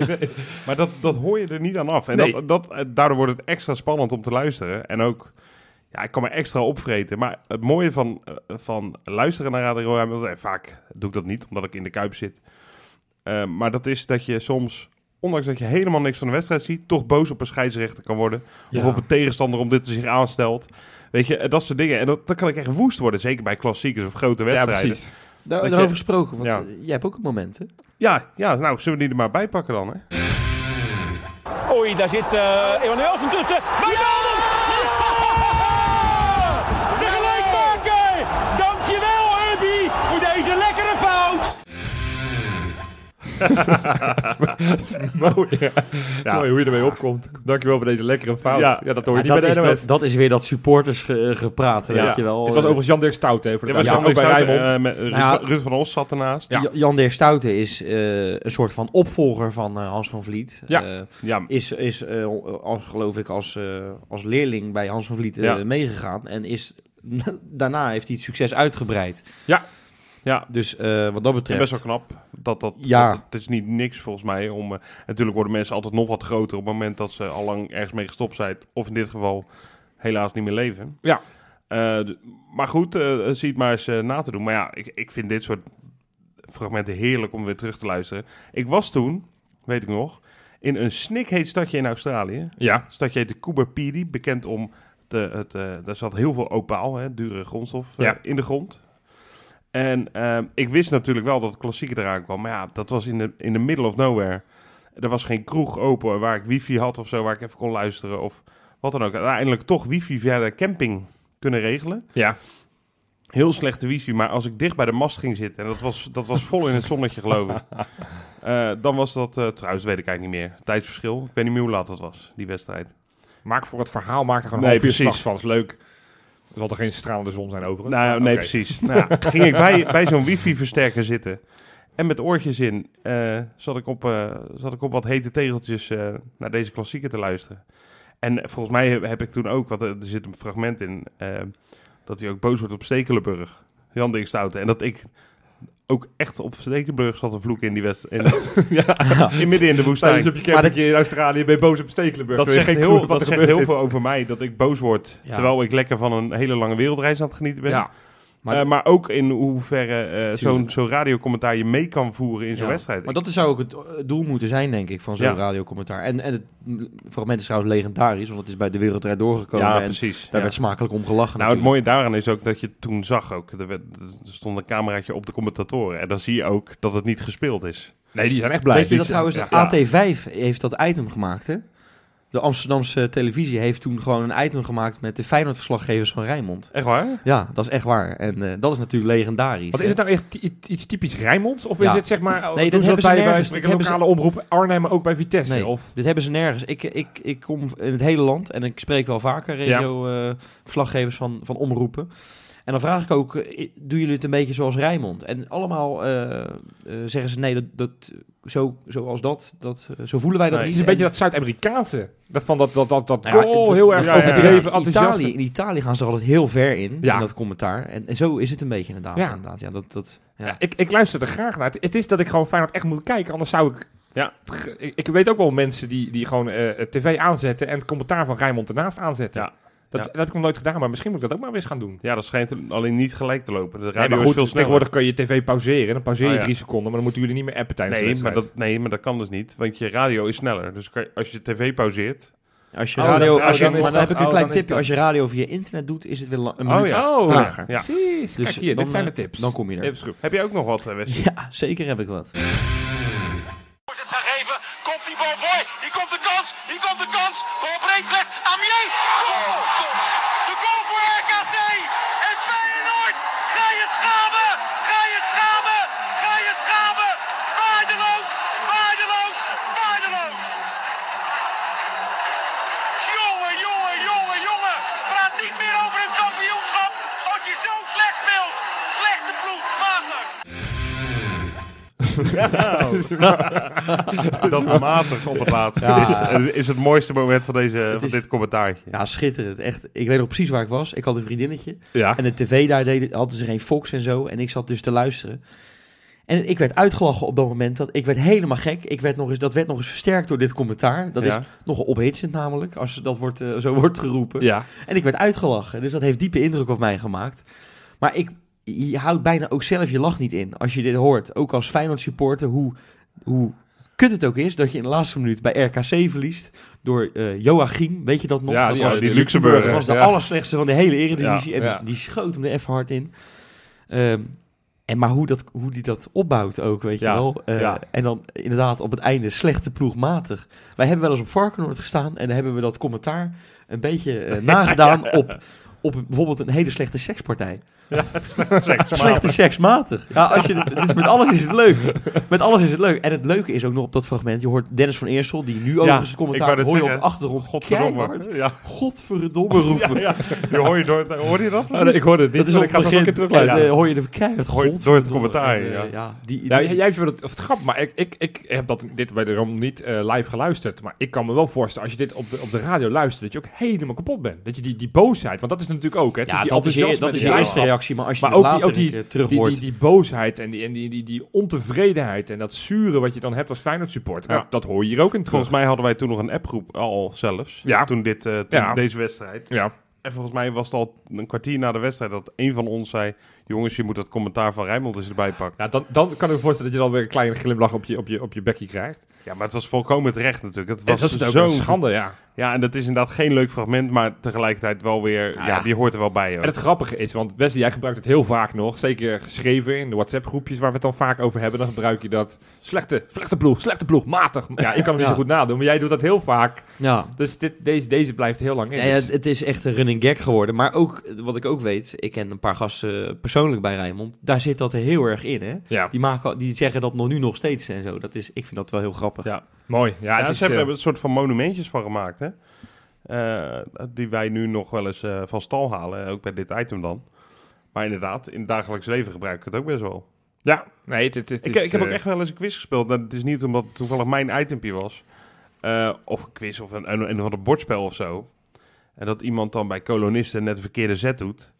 Maar dat, dat hoor je er niet aan af. En Nee. dat, dat, eh, daardoor wordt het extra spannend om te luisteren. En ook, ja, ik kan me extra opvreten. Maar het mooie van, eh, van luisteren naar Radio Rijnmond, eh, vaak doe ik dat niet, omdat ik in de Kuip zit. Eh, maar dat is dat je soms, ondanks dat je helemaal niks van de wedstrijd ziet, toch boos op een scheidsrechter kan worden. Ja. Of op een tegenstander omdat hij zich aanstelt. Weet je, dat soort dingen. En dat, dan kan ik echt woest worden. Zeker bij klassiekers of grote Ja, wedstrijden. precies. Daar, Dat daarover je- gesproken, want Ja. eh, jij hebt ook een moment, hè? Ja, ja, nou, zullen we die er maar bij pakken dan, hè? Oei, daar zit eh Emanuelsen tussen. Ja! Mooi, ja. Ja. Mooi hoe je ermee opkomt. Dankjewel voor deze lekkere fout. Ja, Ja. dat hoor je Ja, niet dat, bij de is, NOS. dat, dat is weer dat supporters ge- gepraat, Ja. weet je wel. Dit was overigens Jan Dirk Stout, hè, voor de ja, Jan ook bij eh, met Ruud, van- Ruud van Os zat ernaast. Ja. Ja. Jan Dirk Stoute is eh, een soort van opvolger van eh, Hans van Vliet. Ja. Eh, Ja, is, is eh, als, geloof ik, als, eh, als leerling bij Hans van Vliet eh, Ja. meegegaan. En is, daarna heeft hij het succes uitgebreid. ja. Dus eh, wat dat En betreft... best wel knap. Dat, dat, Ja. dat, het is niet niks volgens mij. Om, eh, natuurlijk worden mensen altijd nog wat groter op het moment dat ze al lang ergens mee gestopt zijn. Of in dit geval helaas niet meer leven. Ja. Eh, maar goed, zie het maar eens na te doen. Maar ja, ik, ik vind dit soort fragmenten heerlijk om weer terug te luisteren. Ik was toen, weet ik nog, in een snikheet stadje in Australië. Ja, stadje heette Coober Pedy, bekend om de, het, daar zat heel veel opaal, hè, dure grondstof, Ja. in de grond. En ehm, ik wist natuurlijk wel dat het klassieke eraan kwam, maar ja, dat was in de, in de middle of nowhere. Er was geen kroeg open waar ik wifi had of zo, waar ik even kon luisteren of wat dan ook. Uiteindelijk toch wifi via de camping kunnen regelen. ja. Heel slechte wifi, maar als ik dicht bij de mast ging zitten, en dat was, dat was vol in het zonnetje geloof ik, eh, dan was dat, eh, trouwens weet ik eigenlijk niet meer, tijdsverschil. Ik weet niet meer hoe laat dat was, die wedstrijd. Maak voor het verhaal, maak er gewoon Nee, half uur van. is leuk. Zal er geen stralende zon zijn overigens. Nou, Maar nee, precies. Nou, ging ik bij, bij zo'n wifi-versterker zitten. En met oortjes in eh, zat, ik op, eh, zat ik op wat hete tegeltjes eh, naar deze klassieker te luisteren. En volgens mij heb, heb ik toen ook, want er, zit een fragment in, dat hij ook boos wordt op Stekelenburg. Jan Ding Stoute. En dat ik ook echt op Stekelenburg zat te vloeken in die wedstrijd. In, in midden in de woestijn. Tijdens op je Maar in Australië ben je boos op Stekelenburg. Dat zegt, geen heel, dat er zegt heel veel over mij, dat ik boos word. Ja. Terwijl ik lekker van een hele lange wereldreis aan het genieten ben. Ja, Maar- Maar, maar ook in hoeverre eh, zo'n zo'n radiocommentaar je mee kan voeren in zo'n Ja, wedstrijd. Maar dat zou ook het eh, doel moeten zijn, denk ik, van zo'n Ja. radiocommentaar. En, en het fragment is trouwens legendarisch, want het is bij de Wereldrijd doorgekomen. ja, en precies. daar ja. werd smakelijk om gelachen Nou, het mooie daaraan is ook dat je toen zag ook, er, werd, er stond een cameraatje op de commentatoren. En dan zie je ook dat het niet gespeeld is. nee, die zijn echt blij. Weet je dat trouwens, ja. dat AT5 heeft dat item gemaakt, hè? De Amsterdamse televisie heeft toen gewoon een item gemaakt met de Feyenoord-verslaggevers van Rijnmond. Echt waar? Ja, dat is echt waar. En eh, dat is natuurlijk legendarisch. Wat is het nou echt iets typisch Rijnmonds? Of Ja. is het zeg maar, Nee, nee, dat ze hebben ze bij, bij nergens. hebben lokale omroep Arnhem, maar ook bij Vitesse? Nee, Of, dit hebben ze nergens. Ik, ik, ik kom in het hele land en ik spreek wel vaker regio-verslaggevers van, van omroepen. En dan vraag ik ook, eh, doen jullie het een beetje zoals Rijnmond? En allemaal eh, zeggen ze, nee, dat, dat, zo, zoals dat, dat, eh, zo voelen wij dat Nee, het is een beetje dat Zuid-Amerikaanse. Dat van dat, dat, dat, dat Nou ja, goal, het- heel erg ja, ja, ja. overdreven, in, enthousiast. Italië, in Italië gaan ze er altijd heel ver in, Ja. in dat commentaar. En, en zo is het een beetje inderdaad. Ja. inderdaad. Ja, dat, dat, ja. Ja, ik, ik luister er graag naar. Het, het is dat ik gewoon Feyenoord echt moet kijken, anders zou ik... Ja. Ik, ik weet ook wel mensen die, die gewoon eh, tv aanzetten en het commentaar van Rijnmond ernaast aanzetten. Ja. Dat, Ja. dat heb ik nog nooit gedaan, maar misschien moet ik dat ook maar weer eens gaan doen. Ja, dat schijnt alleen niet gelijk te lopen. De radio Nee, maar is goed, veel sneller. tegenwoordig kun je tv pauzeren. Dan pauzeer je Oh, ja. drie seconden, maar dan moeten jullie niet meer appen tijdens de Nee maar, dat, nee, maar dat kan dus niet. Want je radio is sneller. Dus kan als je tv pauzeert... Als je Oh, radio, dan- als je, oh, dan is maar dan heb ik een oh, klein tipje. Als je radio via internet doet, is het weer een Oh minuut ja. Oh, trager. Ja. Precies. Dus Kijk hier, dan, dit zijn de eh, tips. Dan kom je er. Tips goed. Heb je ook nog wat, eh, Wesley? Ja, zeker heb ik wat. Wordt het gegeven, komt die bal voor, hier komt de kans, hier komt de kans, bal breed slecht, Amier, dat matig op het laatst Ja. is, is het mooiste moment van, deze, Het van is- dit commentaartje. Ja, schitterend. Echt. Ik weet nog precies waar ik was. Ik had een vriendinnetje. Ja. En de tv daar deed, hadden ze geen Fox en zo. En ik zat dus te luisteren. En ik werd uitgelachen op dat moment. Dat, ik werd helemaal gek. Ik werd nog eens, dat werd nog eens versterkt door dit commentaar. Dat Ja. is nogal ophitsend namelijk, als dat wordt, eh, zo wordt geroepen. Ja. En ik werd uitgelachen. Dus dat heeft diepe indruk op mij gemaakt. Maar ik, je houdt bijna ook zelf je lach niet in als je dit hoort. Ook als Feyenoord supporter, hoe, hoe kut het ook is dat je in de laatste minuut bij RKC verliest door eh Joachim. Weet je dat nog? Ja, dat die, was, die Luxemburger. dat was de ja. allerslechtste van de hele eredivisie. en Ja. die, die schoot hem er even hard in. Ehm, en maar hoe, dat, hoe die dat opbouwt ook, weet je wel. Eh. En dan inderdaad op het einde slechte ploegmatig. Wij hebben wel eens op Varkenoord gestaan en dan hebben we dat commentaar een beetje eh, nagedaan op, op bijvoorbeeld een hele slechte sekspartij. Seks, Slechte seksmatig. Ja, als je dit, is, met alles is het leuk. Met alles is het leuk. En het leuke is ook nog op dat fragment, je hoort Dennis van Eersel, die nu overigens het ik commentaar hoor je op de achtergrond Godverdomme. keihard Ja. Godverdomme roepen. Ja, ja. Je hoor, je door, hoor je dat? Oh, nee, ik hoorde het niet, Dat is op ik ga het het nog een begin, keer terugluisteren. eh, hoor je de keihard Hoor je- door het commentaar, En, eh, ja. die, Ja, die- jij vindt het, of het grap, maar ik, ik, ik heb dat, dit wederom niet eh, live geluisterd. Maar ik kan me wel voorstellen, als je dit op de, op de radio luistert, dat je ook helemaal kapot bent. Dat je die, die boosheid, want dat is natuurlijk ook. Hè. Het ja, is die dat is, je, dat is. Reactie, maar als je Maar ook die- ook die- terug Die, hoort... die, die boosheid en, die, en die, die, die ontevredenheid en dat zure wat je dan hebt als Feyenoord supporter, Ja. dat, dat hoor je hier ook in terug. Volgens mij hadden wij toen nog een appgroep al zelfs. Ja. Toen, dit, eh, toen Ja. deze wedstrijd. Ja, En volgens mij was het al een kwartier na de wedstrijd dat een van ons zei... Jongens, je moet dat commentaar van Rijnmond eens erbij pakken. ja dan, dan kan ik me voorstellen dat je dan weer een kleine glimlach op je, op je, op je bekje krijgt. Ja, maar het was volkomen terecht natuurlijk. Het was dat is ook zo... een schande, ja. Ja, en dat is inderdaad geen leuk fragment, maar tegelijkertijd wel weer... Nou ja, ja. die hoort er wel bij. Hoor. En het grappige is, want Wesley, jij gebruikt het heel vaak nog. Zeker geschreven in de WhatsApp-groepjes waar we het dan vaak over hebben. Dan gebruik je dat slechte, slechte ploeg, slechte ploeg, matig. Ja, ik kan het niet Ja. zo goed nadoen, maar jij doet dat heel vaak. ja, Dus dit, deze, deze blijft heel lang in. Ja, ja, Dus- het- is echt een running gag geworden. Maar ook, wat ik ook weet, ik ken een paar gasten eh, persoonlijk bij Rijnmond. Daar zit dat er heel erg in, hè? ja, Die, maken, die zeggen dat nog nu nog steeds en zo. Dat is, ik vind dat wel heel grappig. Ja. mooi. Ja, Ja, het is, ze hebben eh, er een soort van monumentjes van gemaakt, hè. Eh, die wij nu nog wel eens eh, van stal halen, ook bij dit item dan. Maar inderdaad, in het dagelijks leven gebruik ik het ook best wel. ja, nee, het, het, het Ik, is, ik heb ook echt wel eens een quiz gespeeld. Nou, het is niet omdat het toevallig mijn itempje was. Eh, of een quiz of een, een, een, of ander bordspel of zo. En dat iemand dan bij kolonisten net een verkeerde zet doet.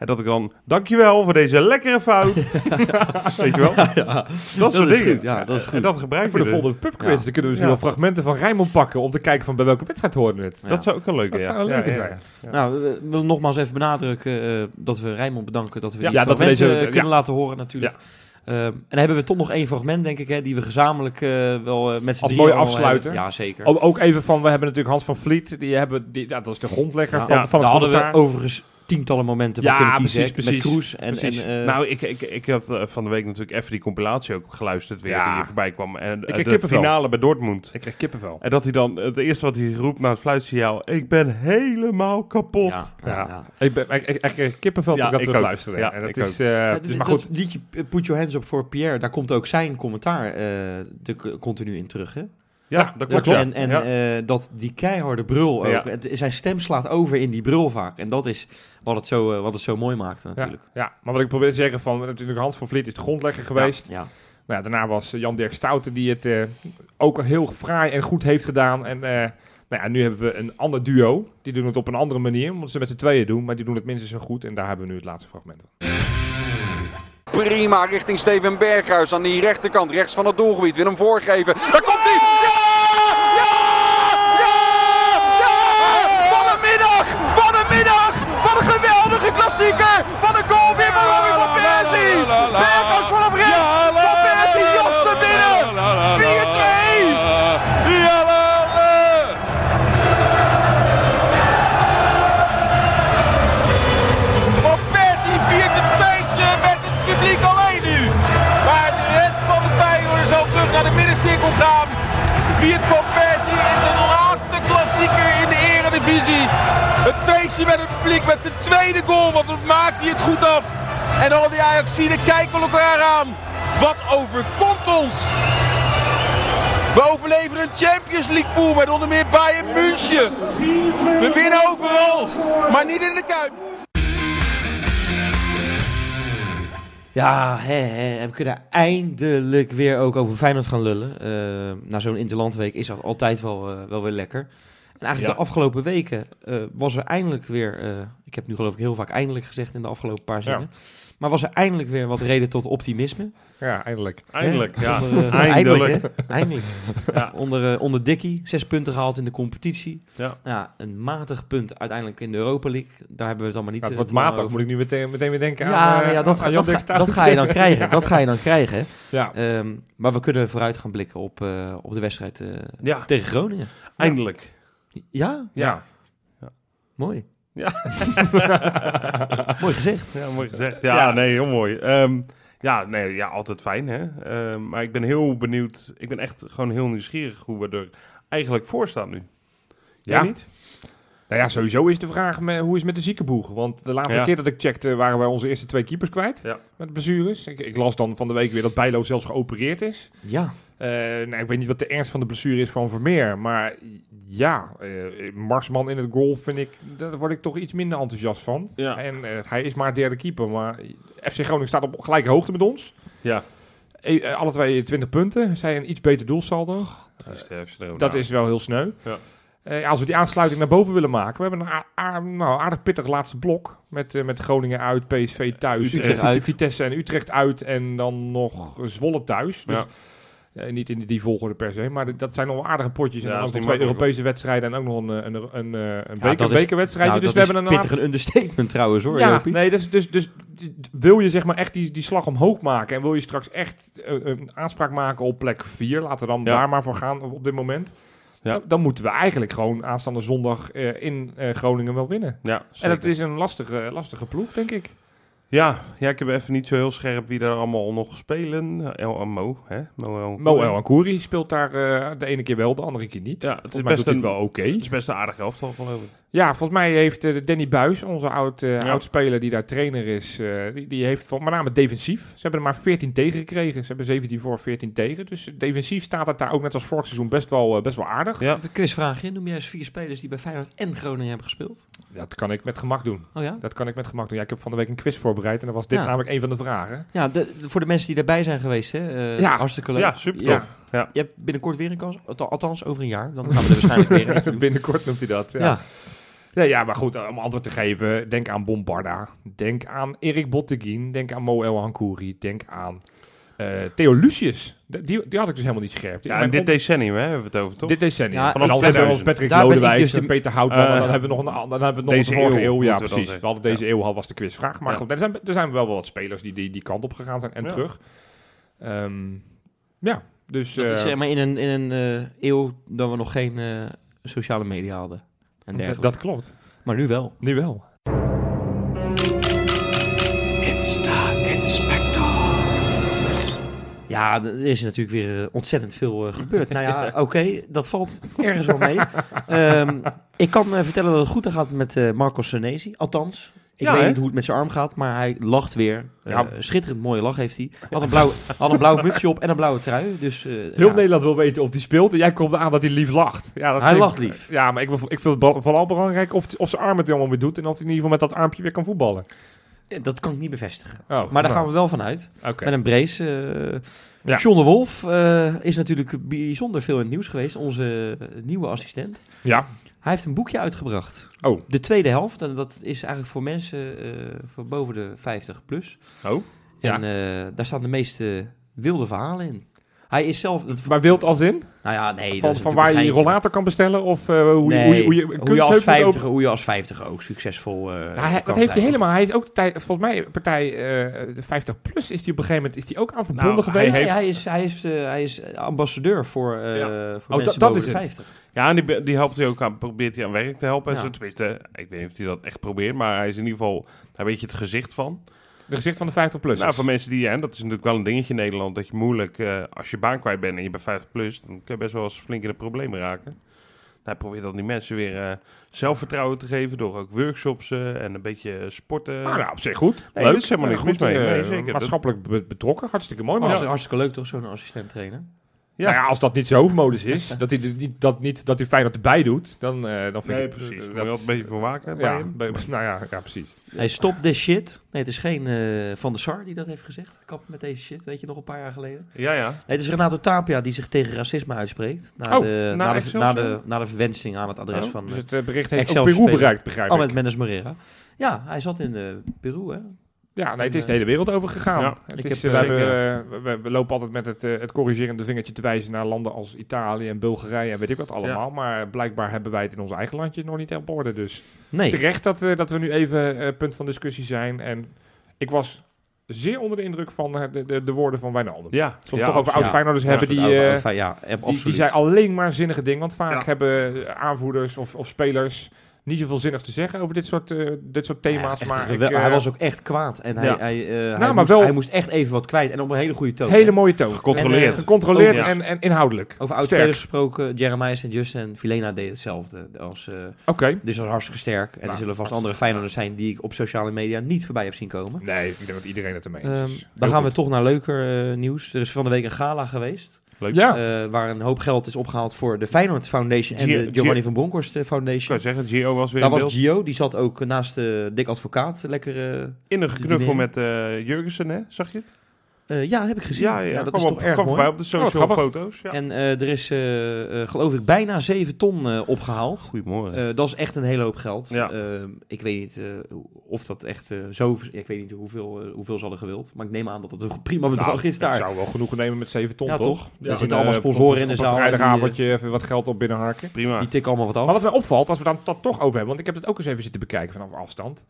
En dat ik dan, dankjewel voor deze lekkere fout. Weet je wel? Ja, Dat, soort is dingen. goed, ja, dat is En goed. dat gebruik voor je de dus. volgende pubquiz, Ja. dan kunnen we dus Ja. nu wel fragmenten van Rijnmond pakken om te kijken van bij welke wedstrijd hoorde het. Ja. Dat zou ook een leuke Dat ja. zou een leuke Ja, ja, zijn. ja. Nou, we willen nogmaals even benadrukken eh, dat we Rijnmond bedanken dat we Ja, die ja, dat we deze- kunnen ja. laten horen natuurlijk. Ehm, en dan hebben we toch nog één fragment, denk ik, hè, die we gezamenlijk eh, wel eh, met z'n Als afsluiter. hebben. Ja, zeker. O- Ook even van, we hebben natuurlijk Hans van Vliet, die hebben, die, ja, dat is de grondlegger Ja, van, ja, van het Daar hadden we overigens tientallen momenten van Ja, kunnen kiezen. precies, precies. Met Kroes en, Precies. en eh, Nou, ik, ik, ik heb eh, van de week natuurlijk even die compilatie ook geluisterd weer, Ja. die hier voorbij kwam. En eh, kreeg de finale bij Dortmund. Ik krijg kippenvel. En dat hij dan, het eerste wat hij roept na het fluitsignaal, ik ben helemaal kapot. ja, Ja. ja, ja. Ik, ben, ik, ik, ik kreeg kippenvel Ja, dat ik luisterde. Ja, en dat ik is, eh, Ja, dus maar dat goed, liedje Put Your Hands Up for Pierre, daar komt ook zijn commentaar eh, de, continu in terug. Hè? Ja, dat klopt. Ja. En, en Ja. eh, dat die keiharde brul ook. Ja. Het, zijn stem slaat over in die brul vaak. En dat is wat het zo, eh, wat het zo mooi maakt ja, natuurlijk. ja, maar wat ik probeer te zeggen van, natuurlijk Hans van Vliet is de grondlegger geweest. Ja. Nou, ja, daarna was eh, Jan-Dirk Stouten die het eh, ook al heel fraai en goed heeft gedaan. En eh, nou ja, nu hebben we een ander duo. Die doen het op een andere manier, omdat ze met z'n tweeën doen. Maar die doen het minstens zo goed. En daar hebben we nu het laatste fragment van. Prima richting Steven Berghuis aan die rechterkant, rechts van het doelgebied. Wil hem voorgeven. Daar komt hij! Ja! Ja! Ja! Ja! Wat een middag! Wat een middag! Wat een geweldige klassieker! Wat een goal weer van Robin van Persie! Berghuis vanaf rechts! Van Persie jost er binnen! 4-2! Van Persie viert het feestje met het publiek alleen nu. Maar de rest van de Feyenoord zal terug naar de middencirkel gaan. Viert van Persie is zijn laatste klassieker in de eredivisie. Het feestje met het publiek met zijn tweede goal, want maakt hij het goed af. En al die Ajaxiden kijken elkaar aan. Wat overkomt ons? We overleven een Champions League pool met onder meer Bayern München. We winnen overal, maar niet in de Kuip. Ja, hè, hè, we kunnen eindelijk weer ook over Feyenoord gaan lullen. Eh, na zo'n interlandweek is dat altijd wel, eh, wel weer lekker. En eigenlijk Ja. de afgelopen weken eh, was er eindelijk weer... eh, ik heb nu geloof ik heel vaak eindelijk gezegd in de afgelopen paar zinnen. Maar was er eindelijk weer wat reden tot optimisme. Ja, eindelijk. Eindelijk, Hè? ja. Onder, eh, Eindelijk. Eindelijk. hè? Eindelijk. Ja. Onder, eh, onder Dikkie, zes punten gehaald in de competitie. Ja. Ja, een matig punt uiteindelijk in de Europa League. Daar hebben we het allemaal niet... Eh, het wordt te lang matig, over. moet ik nu meteen, meteen weer denken Ja, aan, eh, ja dat, aan ga, Jan dat, ga, Stouten. dat ga je dan krijgen. Ja. Dat ga je dan krijgen. Ja. Ehm, maar we kunnen vooruit gaan blikken op, eh, op de wedstrijd eh, Ja, tegen Groningen. eindelijk. Ja, Ja. mooi. Ja. mooi gezegd. Ja, mooi gezegd. Ja, Ja. nee, heel mooi. Ehm, ja, nee, ja, altijd fijn, hè. Ehm, maar ik ben heel benieuwd. Ik ben echt gewoon heel nieuwsgierig hoe we er eigenlijk voor staan nu. Jij Ja. niet? Nou ja, sowieso is de vraag me- hoe is het met de ziekenboeg? Want de laatste Ja. keer dat ik checkte waren wij onze eerste twee keepers kwijt. Ja. Met blessures. Ik, ik las dan van de week weer dat Bijlo zelfs geopereerd is. Ja, nou, ik weet niet wat de ernst van de blessure is van Vermeer. Maar ja, eh, Marsman in het goal vind ik, daar word ik toch iets minder enthousiast van. Ja. En eh, hij is maar derde keeper. Maar FC Groningen staat op gelijke hoogte met ons. Ja. Eh, eh, alle twee 20 punten. Zij een iets beter doelsaldo. Dat is wel heel sneu. Ja. Eh, als we die aansluiting naar boven willen maken. We hebben een nou, aardig pittig laatste blok. Met, eh, met Groningen uit, PSV thuis. Utrecht eh, uit. Vitesse en Utrecht uit. En dan nog Zwolle thuis. Dus Ja. Eh, niet in die, die volgorde per se. Maar dat zijn nog wel aardige potjes. Ja, en ook nog twee Europese wedstrijden. En ook nog een, een, een, een, een Ja, beker, dat is- bekerwedstrijdje. Nou, dus dat we is hebben een pittig een understatement trouwens hoor. ja, Jopie. nee, dus, dus, dus wil je zeg maar echt die, die slag omhoog maken en wil je straks echt eh, een aanspraak maken op plek 4, laten we dan Ja. daar maar voor gaan op, op dit moment. Ja. Dan, dan moeten we eigenlijk gewoon aanstaande zondag eh, in eh, Groningen wel winnen. Ja, En dat is een lastige, lastige ploeg, denk ik. Ja, ja, ik heb even niet zo heel scherp wie er allemaal nog spelen. El Mo, hè? Mo El Mo El Akouri speelt daar eh, de ene keer wel, de andere keer niet. Ja, het is best een, wel oké. het is best een aardig elftal, geloof ik. Ja, volgens mij heeft eh, Danny Buis, onze oud, eh, Ja. oud-speler die daar trainer is, eh, die, die heeft met name defensief. Ze hebben er maar 14 tegen gekregen. Ze hebben 17 voor, 14 tegen. Dus defensief staat het daar ook net als vorig seizoen best wel, best wel aardig. Ja, Even quizvraagje. Noem jij eens vier spelers die bij Feyenoord en Groningen hebben gespeeld? Dat kan ik met gemak doen. Oh ja? Dat kan ik met gemak doen. Ja, ik heb van de week een quiz voorbereid en dan was dit Ja. namelijk een van de vragen. Ja, de, de- voor de mensen die daarbij zijn geweest, hè? eh, Ja. Hartstikke leuk. ja super Ja. tof. Ja. Je hebt binnenkort weer een kans. Alth- Althans, over een jaar. Dan gaan we er waarschijnlijk weer. Binnenkort noemt hij dat. Ja. Ja. Ja. Maar goed, om antwoord te geven, denk aan Bombarda. Denk aan Erik Botteguin. Denk aan Mo El Hankouri. Denk aan eh, Theo Lucius. Die, die had ik dus helemaal niet scherp. Ja, en dit decennium hè, hebben we het over, toch? dit decennium. Ja, Vanaf dan hebben we ons 2000. Patrick dus de- en Peter Houtman. Eh, en dan hebben we nog een, dan hebben we nog deze de vorige eeuw, eeuw. Ja, precies. We hadden deze eeuw al was de quizvraag. Maar Ja. goed, er zijn, er zijn wel wel wat spelers die die, die kant op gegaan zijn en Ja. terug. Ehm, ja, dus... Dat is eh, zeg maar in een, in een eh, eeuw dat we nog geen eh, sociale media hadden. En dat, dergelijke. dat klopt. Maar nu wel. Nu wel. Ja, er is natuurlijk weer eh, ontzettend veel eh, gebeurd. nou ja, oké, dat valt ergens wel mee. Ehm, ik kan eh, vertellen dat het goed gaat met eh Marco Senesi. Althans, ik Ja, weet hè? niet hoe het met zijn arm gaat, maar hij lacht weer. Eh, Ja. schitterend mooie lach heeft hij. Had een blauw, had een blauw mutsje op en een blauwe trui. Dus, eh, Heel ja. Nederland wil weten of hij speelt. En jij komt aan dat hij lief lacht. Ja, dat Hij ik- lacht lief. Ja, maar ik, wil- ik vind het vooral belangrijk of, of zijn arm het allemaal weer doet. En of hij in ieder geval met dat armpje weer kan voetballen. Eh, Dat kan ik niet bevestigen. Oh, Maar daar nou, gaan we wel van uit. Oké. Met een brace. eh Ja. John de Wolf eh, is natuurlijk bijzonder veel in het nieuws geweest. Onze eh, nieuwe assistent. Ja. Hij heeft een boekje uitgebracht. Oh. De tweede helft. En dat is eigenlijk voor mensen eh, van boven de 50 plus. Oh, Ja. En eh, daar staan de meeste wilde verhalen in. Hij is zelf... Dat, Maar wild als in? nou ja, nee. dat van is van waar je je rollator kan bestellen? Of eh, hoe, Nee, je, hoe, je, hoe je hoe je, als moet 50, open- hoe je als 50 ook succesvol eh Ja, hij- kan dat heeft hij helemaal. Hij is ook tij- volgens mij partij eh, de 50 plus is hij op een gegeven moment is hij ook aan verbonden Nou, hij geweest. Nee, heeft- hij, is, hij, heeft, eh, hij is ambassadeur voor, eh Ja. voor Oh, mensen dat- dat boven is de het. 50. Ja, en die, die helpt hij ook aan, probeert hij aan werk te helpen. En Ja. zo. Tenminste, ik weet niet of hij dat echt probeert, maar hij is in ieder geval daar weet je het gezicht van. De gezicht van de 50 plus. Nou, voor mensen die, en dat is natuurlijk wel een dingetje in Nederland, dat je moeilijk, eh, als je baan kwijt bent en je bent 50 plus, dan kun je best wel eens flink in de problemen raken. Nou, hij probeert dan die mensen weer eh, zelfvertrouwen te geven door ook workshops eh, en een beetje sporten. Ah, nou, op zich goed. Nee, Leuk. dat is helemaal niks goed, mis mee. Nee, zeker. Maatschappelijk be- betrokken. Hartstikke mooi. Maar Maar ja. hartstikke leuk toch, zo'n assistent trainer? Ja. Nou ja, als dat niet zijn hoofdmodus is, dat hij er niet, dat niet, dat hij Feyenoord erbij doet, dan, eh, dan vind nee, ik... precies. eh, moet dat- je een beetje voor waken bij ja, hem. bij- nou ja, ja, precies. Hij stopt this shit. Nee, het is geen eh, Van der Sar die dat heeft gezegd. Kap met deze shit, weet je nog een paar jaar geleden. Ja, ja. Nee, het is Renato Tapia die zich tegen racisme uitspreekt. Na, Oh, de, naar na, de, na, de, na de verwensing aan het adres Oh, van Dus uh, het eh, bericht heeft Excelsior Peru bereikt, begrijp Ahmed ik. Mendes Morera. Ja, hij zat in de Peru, hè? Ja, nee, het is de hele wereld over gegaan. Ja, het ik is, heb, we, eh, hebben, eh, we, we lopen altijd met het, eh, het corrigerende vingertje te wijzen naar landen als Italië en Bulgarije en weet ik wat allemaal. Maar blijkbaar hebben wij het in ons eigen landje nog niet op orde. Dus Nee. terecht dat, eh, dat we nu even eh, punt van discussie zijn. En ik was zeer onder de indruk van eh, de, de, de woorden van Wijnaldum. Ja, we ja, het toch over absoluut. oud-Feyenoorders Ja, hebben die... over- eh, over- ja, Die, die zei alleen maar zinnige dingen. Want vaak Ja. hebben aanvoerders of, of spelers niet zoveel zinnig te zeggen over dit soort, eh, dit soort thema's. Ja, echt maar ik, gewel- eh, hij was ook echt kwaad. En hij, Ja. hij, eh, hij, moest, wel- hij moest echt even wat kwijt. En op een hele goede toon. hele hè. mooie toon. Gecontroleerd. En, Gecontroleerd Oh, en, en inhoudelijk. Over oudspelers gesproken. Jeremiah en Justin en Filena deden hetzelfde. Als, Oké. dus dat was hartstikke sterk. En er Nou, zullen vast andere Feyenoorders zijn die ik op sociale media niet voorbij heb zien komen. Nee, ik denk dat iedereen het ermee eens Ehm, is. dan gaan we toch naar leuker nieuws. Er is van de week een gala geweest. Leuk. Ja, eh, waar een hoop geld is opgehaald voor de Feyenoord Foundation en de Giovanni Gio- van Bronckhorst eh, Ik Foundation. kan zeggen, Gio was weer Daar was beeld. Gio, die zat ook naast de Dick Advocaat. Lekker, eh, In een dineren. met eh Jurgensen, hè? Zag je het? Eh, ja, heb ik gezien. Ja, dat kwam is op- toch erg mooi. voorbij op de social grappig. foto's. Ja. En eh, er is, eh, geloof ik, bijna 7 ton eh, opgehaald. Goedemorgen. Dat is echt een hele hoop geld. Ja. Ik weet niet of dat echt zo... Ik weet niet hoeveel, hoeveel ze hadden gewild. Maar ik neem aan dat het een prima bedrag Nou, is daar. Ik zou wel genoegen nemen met 7 ton, Ja, toch? Er zitten allemaal sponsoren in de zaal Een vrijdagavondje even wat geld op binnenharken. Prima. Die tikken allemaal wat af. Maar wat mij opvalt, als we dan dat toch over hebben, want ik heb het ook eens even zitten bekijken vanaf afstand.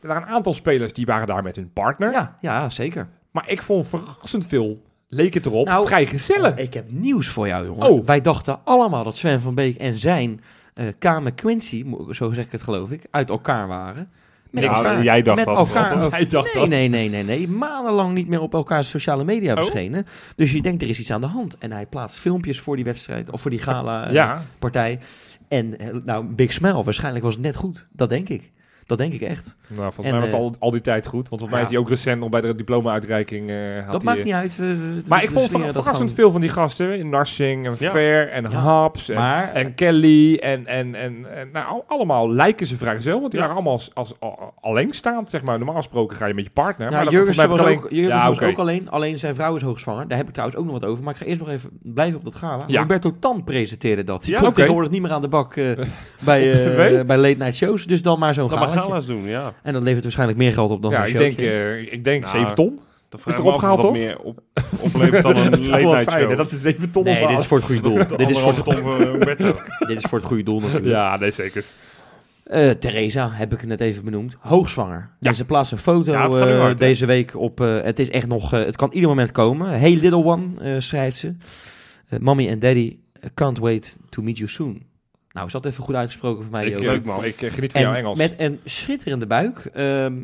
Er waren een aantal spelers die waren daar met hun partner. ja, ja, zeker. Maar ik vond verrassend veel, leek het erop, Nou, vrij gezellig. Oh, ik heb nieuws voor jou, jongen. Oh. Wij dachten allemaal dat Sven van Beek en zijn eh Kame Quincy, zo zeg ik het geloof ik, uit elkaar waren. Met Nou, elkaar. jij dacht met dat. elkaar. ook. Hij dacht Nee, dat. nee, nee, nee, nee. Maandenlang niet meer op elkaars sociale media Oh. verschenen. Dus je denkt, er is iets aan de hand. En hij plaatst filmpjes voor die wedstrijd, of voor die gala-partij. Ja, en eh, nou, Big Smile, waarschijnlijk was het net goed. Dat denk ik. Dat denk ik echt. nou, volgens En, mij was het eh, al, al die tijd goed. Want volgens mij is hij ook recent nog bij de diploma-uitreiking. eh, dat maakt niet uit. We, we- Maar ik vond verrassend gewoon. veel van die gasten. Narsing en. Fair en. Haps en, Maar, en Kelly en, en, en, en nou, al- allemaal lijken ze vrijgezel. Want die waren allemaal als, als, al- alleenstaand, zeg maar. Normaal gesproken ga je met je partner. Ja, maar Jurgensen was, ook, Ja, was ook alleen. Alleen zijn vrouw is hoogzwanger. Daar heb ik trouwens ook nog wat over. Maar ik ga eerst nog even blijven op dat gala. Ja. Roberto Tan presenteerde dat. Die Ja, komt oké. tegenwoordig niet meer aan de bak eh, bij, eh, bij late night shows. Dus dan maar zo'n galaatje. Gala's doen, ja. En dat levert waarschijnlijk meer geld op dan Ja, zo'n ik denk, eh, ik denk Nou, 7 ton. Dat Is er opgehaald, toch? meer op, oplevert dan een late dat ze 7 ton nee, dit is voor het goede doel. dit, is voor, voor Humberto. dit is voor het goede doel natuurlijk. Ja, nee, zeker. Eh, Theresa heb ik net even benoemd. Hoogzwanger. Ja. En ze plaatst een foto Ja, het eh, hard, deze week op. eh, het is echt nog. eh, het kan ieder moment komen. Hey little one, eh, schrijft ze. Eh, Mommy and daddy eh, can't wait to meet you soon. Nou, is dat even goed uitgesproken voor mij? Ik, leuk, man. ik eh, geniet van En jouw Engels. met een schitterende buik. Ehm,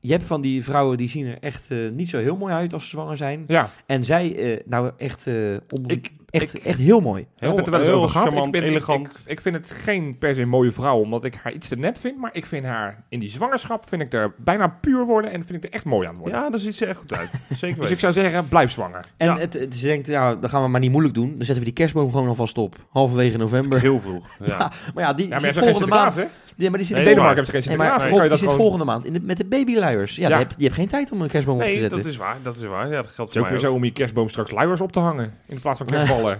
je hebt van die vrouwen die zien er echt eh, niet zo heel mooi uit als ze zwanger zijn. Ja, En zij, eh, nou echt, onder, Ik- echt, ik- echt heel mooi. we hebben het er wel eens heel over gehad. charmant, ik, ben- elegant. Ik, ik vind het geen per se mooie vrouw, omdat ik haar iets te nep vind. Maar ik vind haar in die zwangerschap, vind ik er bijna puur worden en vind ik er echt mooi aan worden. Ja, daar ziet ze echt goed uit. Zeker dus weten. ik zou zeggen, blijf zwanger. En Ja. het, het- ze denkt, ja, dan gaan we maar niet moeilijk doen. Dan zetten we die kerstboom gewoon alvast op. Halverwege november. Heel vroeg. Ja. Maar ja, die Ja, maar je zit volgende maand. Hè? Ja, maar die zit In Nee, Denemarken hebben ze geen Nee, maar die dat zit gewoon... volgende maand in de, met de babyluiers. Ja, Ja. Die, hebt, die hebt geen tijd om een kerstboom op te Nee, zetten. dat is waar. Dat is waar. Ja, dat geldt Het is ook mij weer zo om je kerstboom straks luiers op te hangen. In plaats van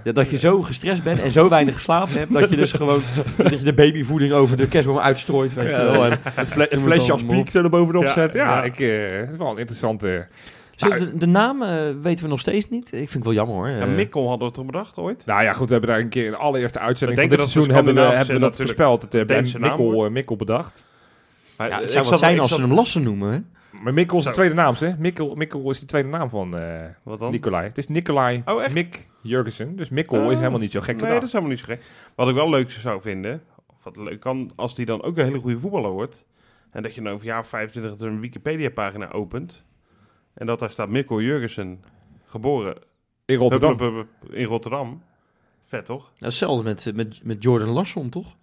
Ja, dat je zo gestrest bent en zo weinig geslapen hebt, dat je dus gewoon dat je de babyvoeding over de kerstboom uitstrooit. Weet je wel. En, Het, fle- het moet flesje als op. piek zo erbovenop Ja, zetten. Ja, ja. Ik, eh, het is wel een interessante... We de, de naam eh, weten we nog steeds niet. Ik vind het wel jammer hoor. Ja, Eh, Mikkel hadden we toch bedacht ooit? Nou ja, goed, we hebben daar een keer in de allereerste uitzending We van dit seizoen hebben we, hebben we dat voorspeld. Het hebben Mikkel, eh, Mikkel bedacht. Maar, ja, het ik zou wat zijn als ze zat- hem Lassen noemen. Hè? Maar Mikkel is de tweede naam, hè? Mikkel, Mikkel is de tweede naam van eh Wat dan? Nicolai. Het is Nicolai Oh, echt? Mik Jurgensen. Dus Mikkel is helemaal niet zo gek Nee, dat is helemaal niet zo gek. Wat ik wel leuk zou vinden, of wat leuk kan, als die dan ook een hele goede voetballer wordt. En dat je dan over jaar of 25 een Wikipedia-pagina opent. En dat daar staat Mikkel Jurgensen, geboren In Rotterdam. Hup, hup, hup, in Rotterdam. Vet toch? Nou, hetzelfde met, eh, met, met Jordan Larsson, toch?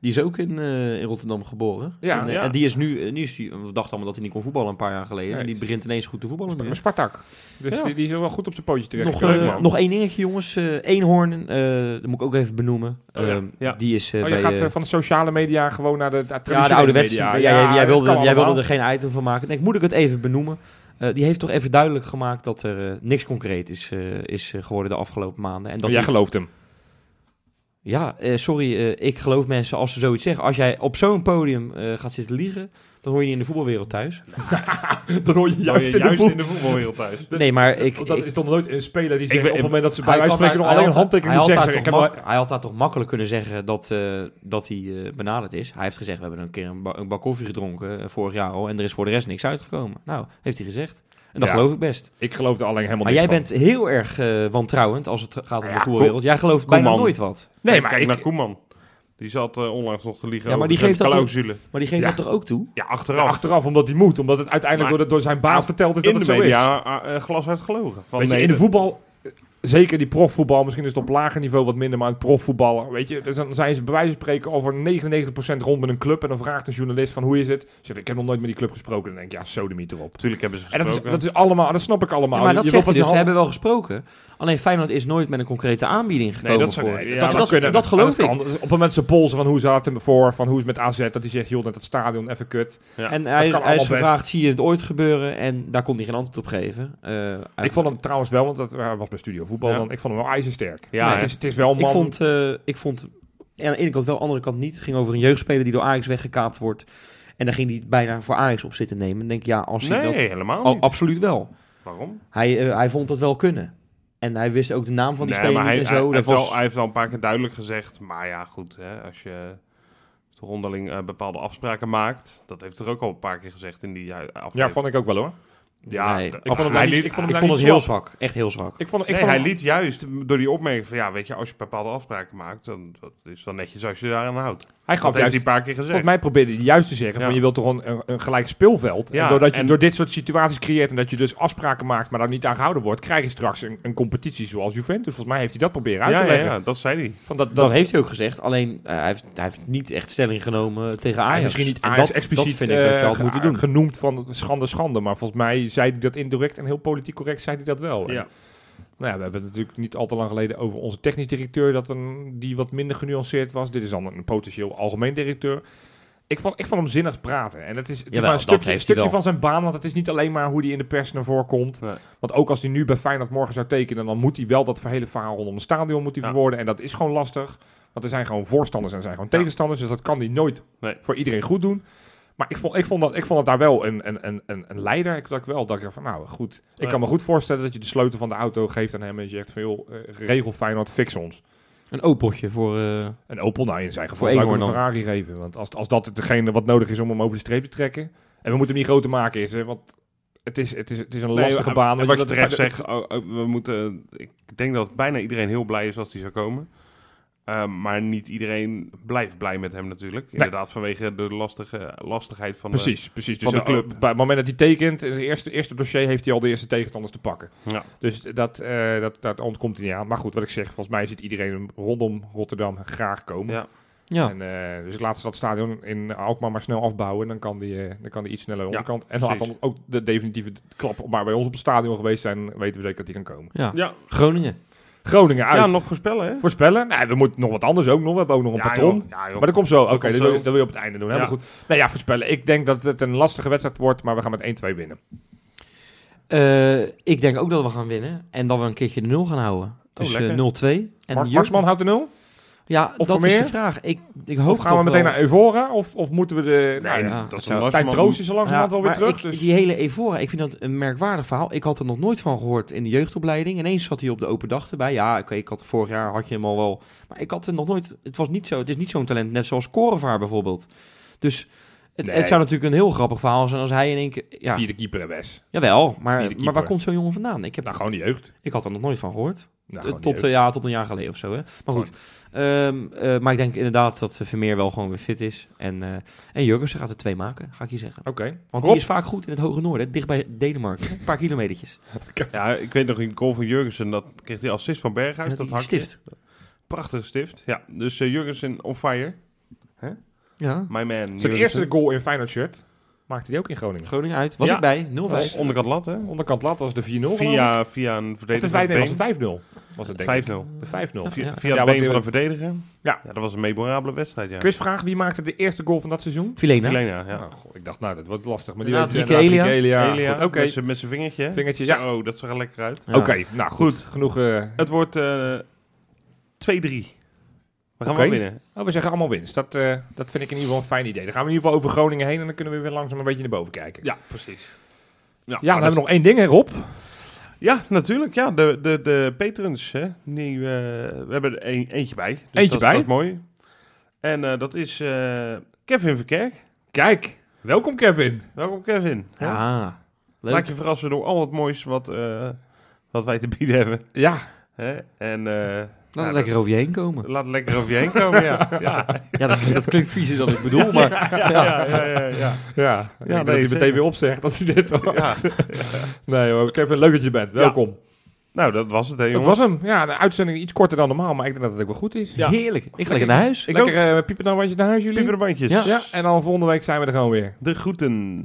Die is ook in, eh, in Rotterdam geboren. Ja, en, eh, ja. en die is nu, eh, nu is die, we dachten allemaal dat hij niet kon voetballen een paar jaar geleden. Nee. En die begint ineens goed te voetballen. nu. Een Spartak. Dus Ja. die, die is wel goed op zijn pootje terecht. Nog, man. nog één dingetje, jongens. Eenhoorn, dat moet ik ook even benoemen. Oh ja, Ehm. Die is oh, bij... gaat van de sociale media gewoon naar de, naar ja, de media. Ja, jij, jij, wilde, jij wilde er geen item van maken. Nee, moet ik het even benoemen. Die heeft toch even duidelijk gemaakt dat er niks concreet is, is geworden de afgelopen maanden. En dat Jij gelooft hem. Ja, eh, sorry, eh, ik geloof mensen als ze zoiets zeggen. Als jij op zo'n podium eh, gaat zitten liegen, dan hoor je niet in de voetbalwereld thuis. Dan hoor je juist, je in de in voetbalwereld thuis. Nee, maar ik... Want dat ik- is toch nooit een speler die zegt op het moment dat ze bij wijze spreken nog alleen een handtekening zeggen. Hij had daar toch makkelijk kunnen zeggen dat, eh, dat hij eh, benaderd is. Hij heeft gezegd, we hebben een keer een, ba- een bak koffie gedronken eh, vorig jaar al en er is voor de rest niks uitgekomen. Nou, heeft hij gezegd. En dat Ja. geloof ik best. Ik geloof er alleen helemaal Maar niks jij van. bent heel erg wantrouwend als het gaat om Ja, de voetbalwereld. Jij gelooft Koeman. bijna nooit wat. Nee, maar Kijk ik, naar Koeman. Die zat eh, onlangs nog te liegen Ja, maar over die geeft zijn dat toch- clausule. Maar die geeft Ja. dat toch ook toe? Ja, Ja, achteraf. achteraf, omdat hij moet. Omdat het uiteindelijk Maar- door, de- door zijn baas verteld is dat het zo is. media uh, uh, glas uitgelogen. Van, Weet je, nee, in de voetbal, eh, zeker die profvoetbal, misschien is het op lager niveau wat minder, maar het profvoetballen, weet je, dus dan zijn ze bij wijze van spreken over 99% rond met een club en dan vraagt een journalist van hoe is het? Zegt, ik heb nog nooit met die club gesproken. Dan denk ik, ja, sodemiet erop. Natuurlijk hebben ze En dat is, gesproken. dat is allemaal, dat snap ik allemaal. Ja, maar dat Je zegt dus. je Ze hebben wel gesproken. Alleen Feyenoord is nooit met een concrete aanbieding gekomen dat zou- voor. nee, dat, ja, dat, dat, kunnen- dat geloof ik. Op het moment ze polsen van hoe zat het ervoor, van hoe is het met AZ, dat hij zegt, joh, net het stadion, even kut. Ja. En dat hij, is best. gevraagd, zie je het ooit gebeuren? En daar kon hij geen antwoord op geven. Eh, Ik vond hem trouwens wel, want dat hij was bij Studio Voetbal, Ja. dan, ik vond hem wel ijzersterk. Ja, Nee, het, is, het is wel man... Ik vond, eh, ik vond aan de ene kant wel, aan de andere kant niet. Het ging over een jeugdspeler die door Ajax weggekaapt wordt. En daar ging hij bijna voor Ajax op zitten nemen. Dan denk ik, ja, als hij nee, dat... helemaal Oh, niet. absoluut wel. Waarom? Hij, eh, hij vond dat wel kunnen. En hij wist ook de naam van die Nee, speler hij, en zo. hij Dat heeft was... wel, hij heeft wel een paar keer duidelijk gezegd. Maar ja, goed. Hè, als je toch onderling eh, bepaalde afspraken maakt. Dat heeft er ook al een paar keer gezegd in die eh, aflevering. Ja, vond ik ook wel hoor. Ja, Nee, Ik vond hem Hij niet, liet- ik vond hem ik daar vond niet het heel zwak. zwak. Echt heel zwak. Ik vond, ik nee, vond hij hem- liet juist door die opmerking van ja, weet je, als je bepaalde afspraken maakt, dan dat is wel netjes als je daaraan houdt. hij Dat gaf heeft juist hij een paar keer gezegd. Volgens mij probeerde hij juist te zeggen Ja. van je wilt toch een, een, een gelijk speelveld. Ja, en doordat je en- door dit soort situaties creëert en dat je dus afspraken maakt, maar daar niet aan gehouden wordt, krijg je straks een, een competitie zoals Juventus. Volgens mij heeft hij dat proberen uit ja, te leggen. ja, dat zei hij. Van dat, Dat dat, heeft hij ook gezegd. Alleen eh, hij, heeft, hij heeft niet echt stelling genomen tegen Ajax. heeft misschien niet En Ajax dat, expliciet dat vind ik dat je eh, had moeten doen. genoemd van schande, schande. Maar volgens mij zei hij dat indirect en heel politiek correct zei hij dat wel. En, Ja. nou ja, we hebben het natuurlijk niet al te lang geleden over onze technisch directeur, dat een, die wat minder genuanceerd was. Dit is dan een potentieel algemeen directeur. Ik vond, ik vond hem zinnig praten. En het is, het is Jawel, maar een stukje, heeft stukje van zijn baan, want het is niet alleen maar hoe hij in de pers naar voren komt. Nee. Want ook als hij nu bij Feyenoord morgen zou tekenen, dan moet hij wel dat hele verhaal rondom het stadion moet hij Ja. verwoorden. En dat is gewoon lastig. Want er zijn gewoon voorstanders en er zijn gewoon Ja. tegenstanders. Dus dat kan hij nooit Nee. voor iedereen goed doen. Maar ik vond, ik vond, dat, ik vond het daar wel een, een, een, een, leider. Ik dacht wel dat ik van nou goed. Ik Ja. kan me goed voorstellen dat je de sleutel van de auto geeft aan hem en je zegt van joh, eh, regel Feyenoord, fix ons. Een opeltje voor... eh, Een Opel, nou in zijn geval Voor zou ik een Ferrari geven. Want als, als dat hetgene wat nodig is om hem over de streep te trekken. En we moeten hem niet groter maken is, hè, want het is, het is, het is een lastige baan. En wat je dat- terecht zegt, oh, oh, we moeten, ik denk dat bijna iedereen heel blij is als hij zou komen. Ehm, maar niet iedereen blijft blij met hem natuurlijk. Inderdaad, vanwege de lastige, lastigheid van Precies, precies. Dus van de eh, club. bij het moment dat hij tekent, in het eerste, eerste dossier heeft hij al de eerste tegenstanders te pakken. de... Ja. Dus dat, eh dat, dat ontkomt hij niet aan. Maar goed, wat ik zeg, volgens mij ziet iedereen rondom Rotterdam graag komen. Ja. ja. En, eh, dus ik laat ze dat stadion in Alkmaar maar snel afbouwen. En dan kan die, eh, dan kan die iets sneller onze Ja, kant. En dan laat precies. dan ook de definitieve klap op- maar bij ons op het stadion geweest zijn, weten we zeker dat die kan komen. ja. Ja. Groningen. Groningen uit. ja, nog voorspellen hè? Voorspellen? Nee, we moeten nog wat anders ook nog. We hebben ook nog een Ja, patroon. joh. Ja, joh. Maar dat komt zo. Oké, Dat wil je- dat wil je op het einde doen. Ja. Helemaal goed. Nou ja, voorspellen. Ik denk dat het een lastige wedstrijd wordt, maar we gaan met 1-2 winnen. Eh, ik denk ook dat we gaan winnen. En dat we een keertje de 0 gaan houden. Dus lekker. eh, 0-2. En Mar Marsman houdt de 0? Ja, Of dat is de vraag. Ik, ik hoop Of gaan we meteen wel- naar Evora? Of, of moeten we de... Nee, nou, ja, dat is een Tijn Troost is langzamerhand wel weer terug. ik- dus... Die hele Evora, ik vind dat een merkwaardig verhaal. Ik had er nog nooit van gehoord in de jeugdopleiding. Ineens zat hij op de open dag erbij. Ja, oké, ik had vorig jaar had je hem al wel. Maar ik had er nog nooit. Het was niet zo. Het is niet zo'n talent, net zoals Korevaar bijvoorbeeld. Dus het, Nee. het zou natuurlijk een heel grappig verhaal zijn als hij in één keer. Ja, Vierde keeper en Wes. jawel. Maar, maar waar komt zo'n jongen vandaan? Ik, heb, Nou, gewoon de jeugd. ik had er nog nooit van gehoord. Nou, Eh, tot, ja, tot een jaar geleden of zo. Hè? Maar goed. Ehm, eh, maar ik denk inderdaad dat Vermeer wel gewoon weer fit is. En, eh en Jurgensen gaat er twee maken, ga ik je zeggen. Oké. Want Rob? die is vaak goed in het hoge noorden, hè, dicht bij Denemarken. Een paar kilometertjes. Ja, ik weet nog in goal van Jurgensen, dat kreeg hij assist van Berghuis. Ja, dat hakje. stift. Prachtige stift. Ja, dus eh, Jurgensen on fire. Ja. My man. Zijn eerste goal in Feyenoord shirt maakte hij ook in Groningen. Groningen uit. Was Ja. ik bij, 0-5. Onderkant lat, hè? Onderkant lat was de 4-0 geloof ik. Via, via een Of de verdediger. 5 nee, was been. de 5-0. Was het denk ik. 5-0. De 5-0. Via, Ja. via Ja, het want been die- van een verdediger. Ja. ja. Dat was een memorabele wedstrijd, ja. Quizvraag, wie maakte de eerste goal van dat seizoen? Filena. Filena, ja. Nou, goh, ik dacht, nou, dat wordt lastig. Maar die weet Driekke Elia. Elia. Elia, Goed, Oké, met zijn- met zijn vingertje. vingertje, ja. Zo, dat zag er lekker uit. Ja. Oké, nou goed. Goed. Genoeg... eh, Het wordt eh 2-3. We gaan Oké. wel winnen. oh, we zeggen allemaal winst. Dat, eh, dat vind ik in ieder geval een fijn idee. Dan gaan we in ieder geval over Groningen heen en dan kunnen we weer langzaam een beetje naar boven kijken. Ja, precies. Ja, Ja, dan hebben we nog één ding, hè, Rob? Ja, natuurlijk. Ja, de, de, de patrons. Hè, die, eh, we hebben er een, eentje bij. Dus Eentje dat, bij? Dat is mooi. En eh, dat is eh, Kevin Verkerk. Kijk, welkom Kevin. Welkom Kevin. Hè? Ja, leuk. Laat je verrassen door al het moois wat, eh, wat wij te bieden hebben. Ja, Hè? En eh, Laat het Ja, lekker over je heen komen. Laat het lekker over je heen komen, ja. Ja, Ja, dat, dat klinkt viezer dan ik bedoel, maar ja, ja, ja. ja, ja. Ja, nee, dat hij meteen weer opzegt dat hij dit hoort. Ja. Nee hoor, Kevin, leuk dat je bent. Welkom. Nou, dat was het, hè, Dat jongens. was hem. Ja, de uitzending iets korter dan normaal, maar ik denk dat het ook wel goed is. heerlijk. Ik ga lekker naar huis. Ik Lekker eh, piepen dan randjes naar huis, jullie. Pieperbandjes. Ja, en dan volgende week zijn we er gewoon weer. De groeten.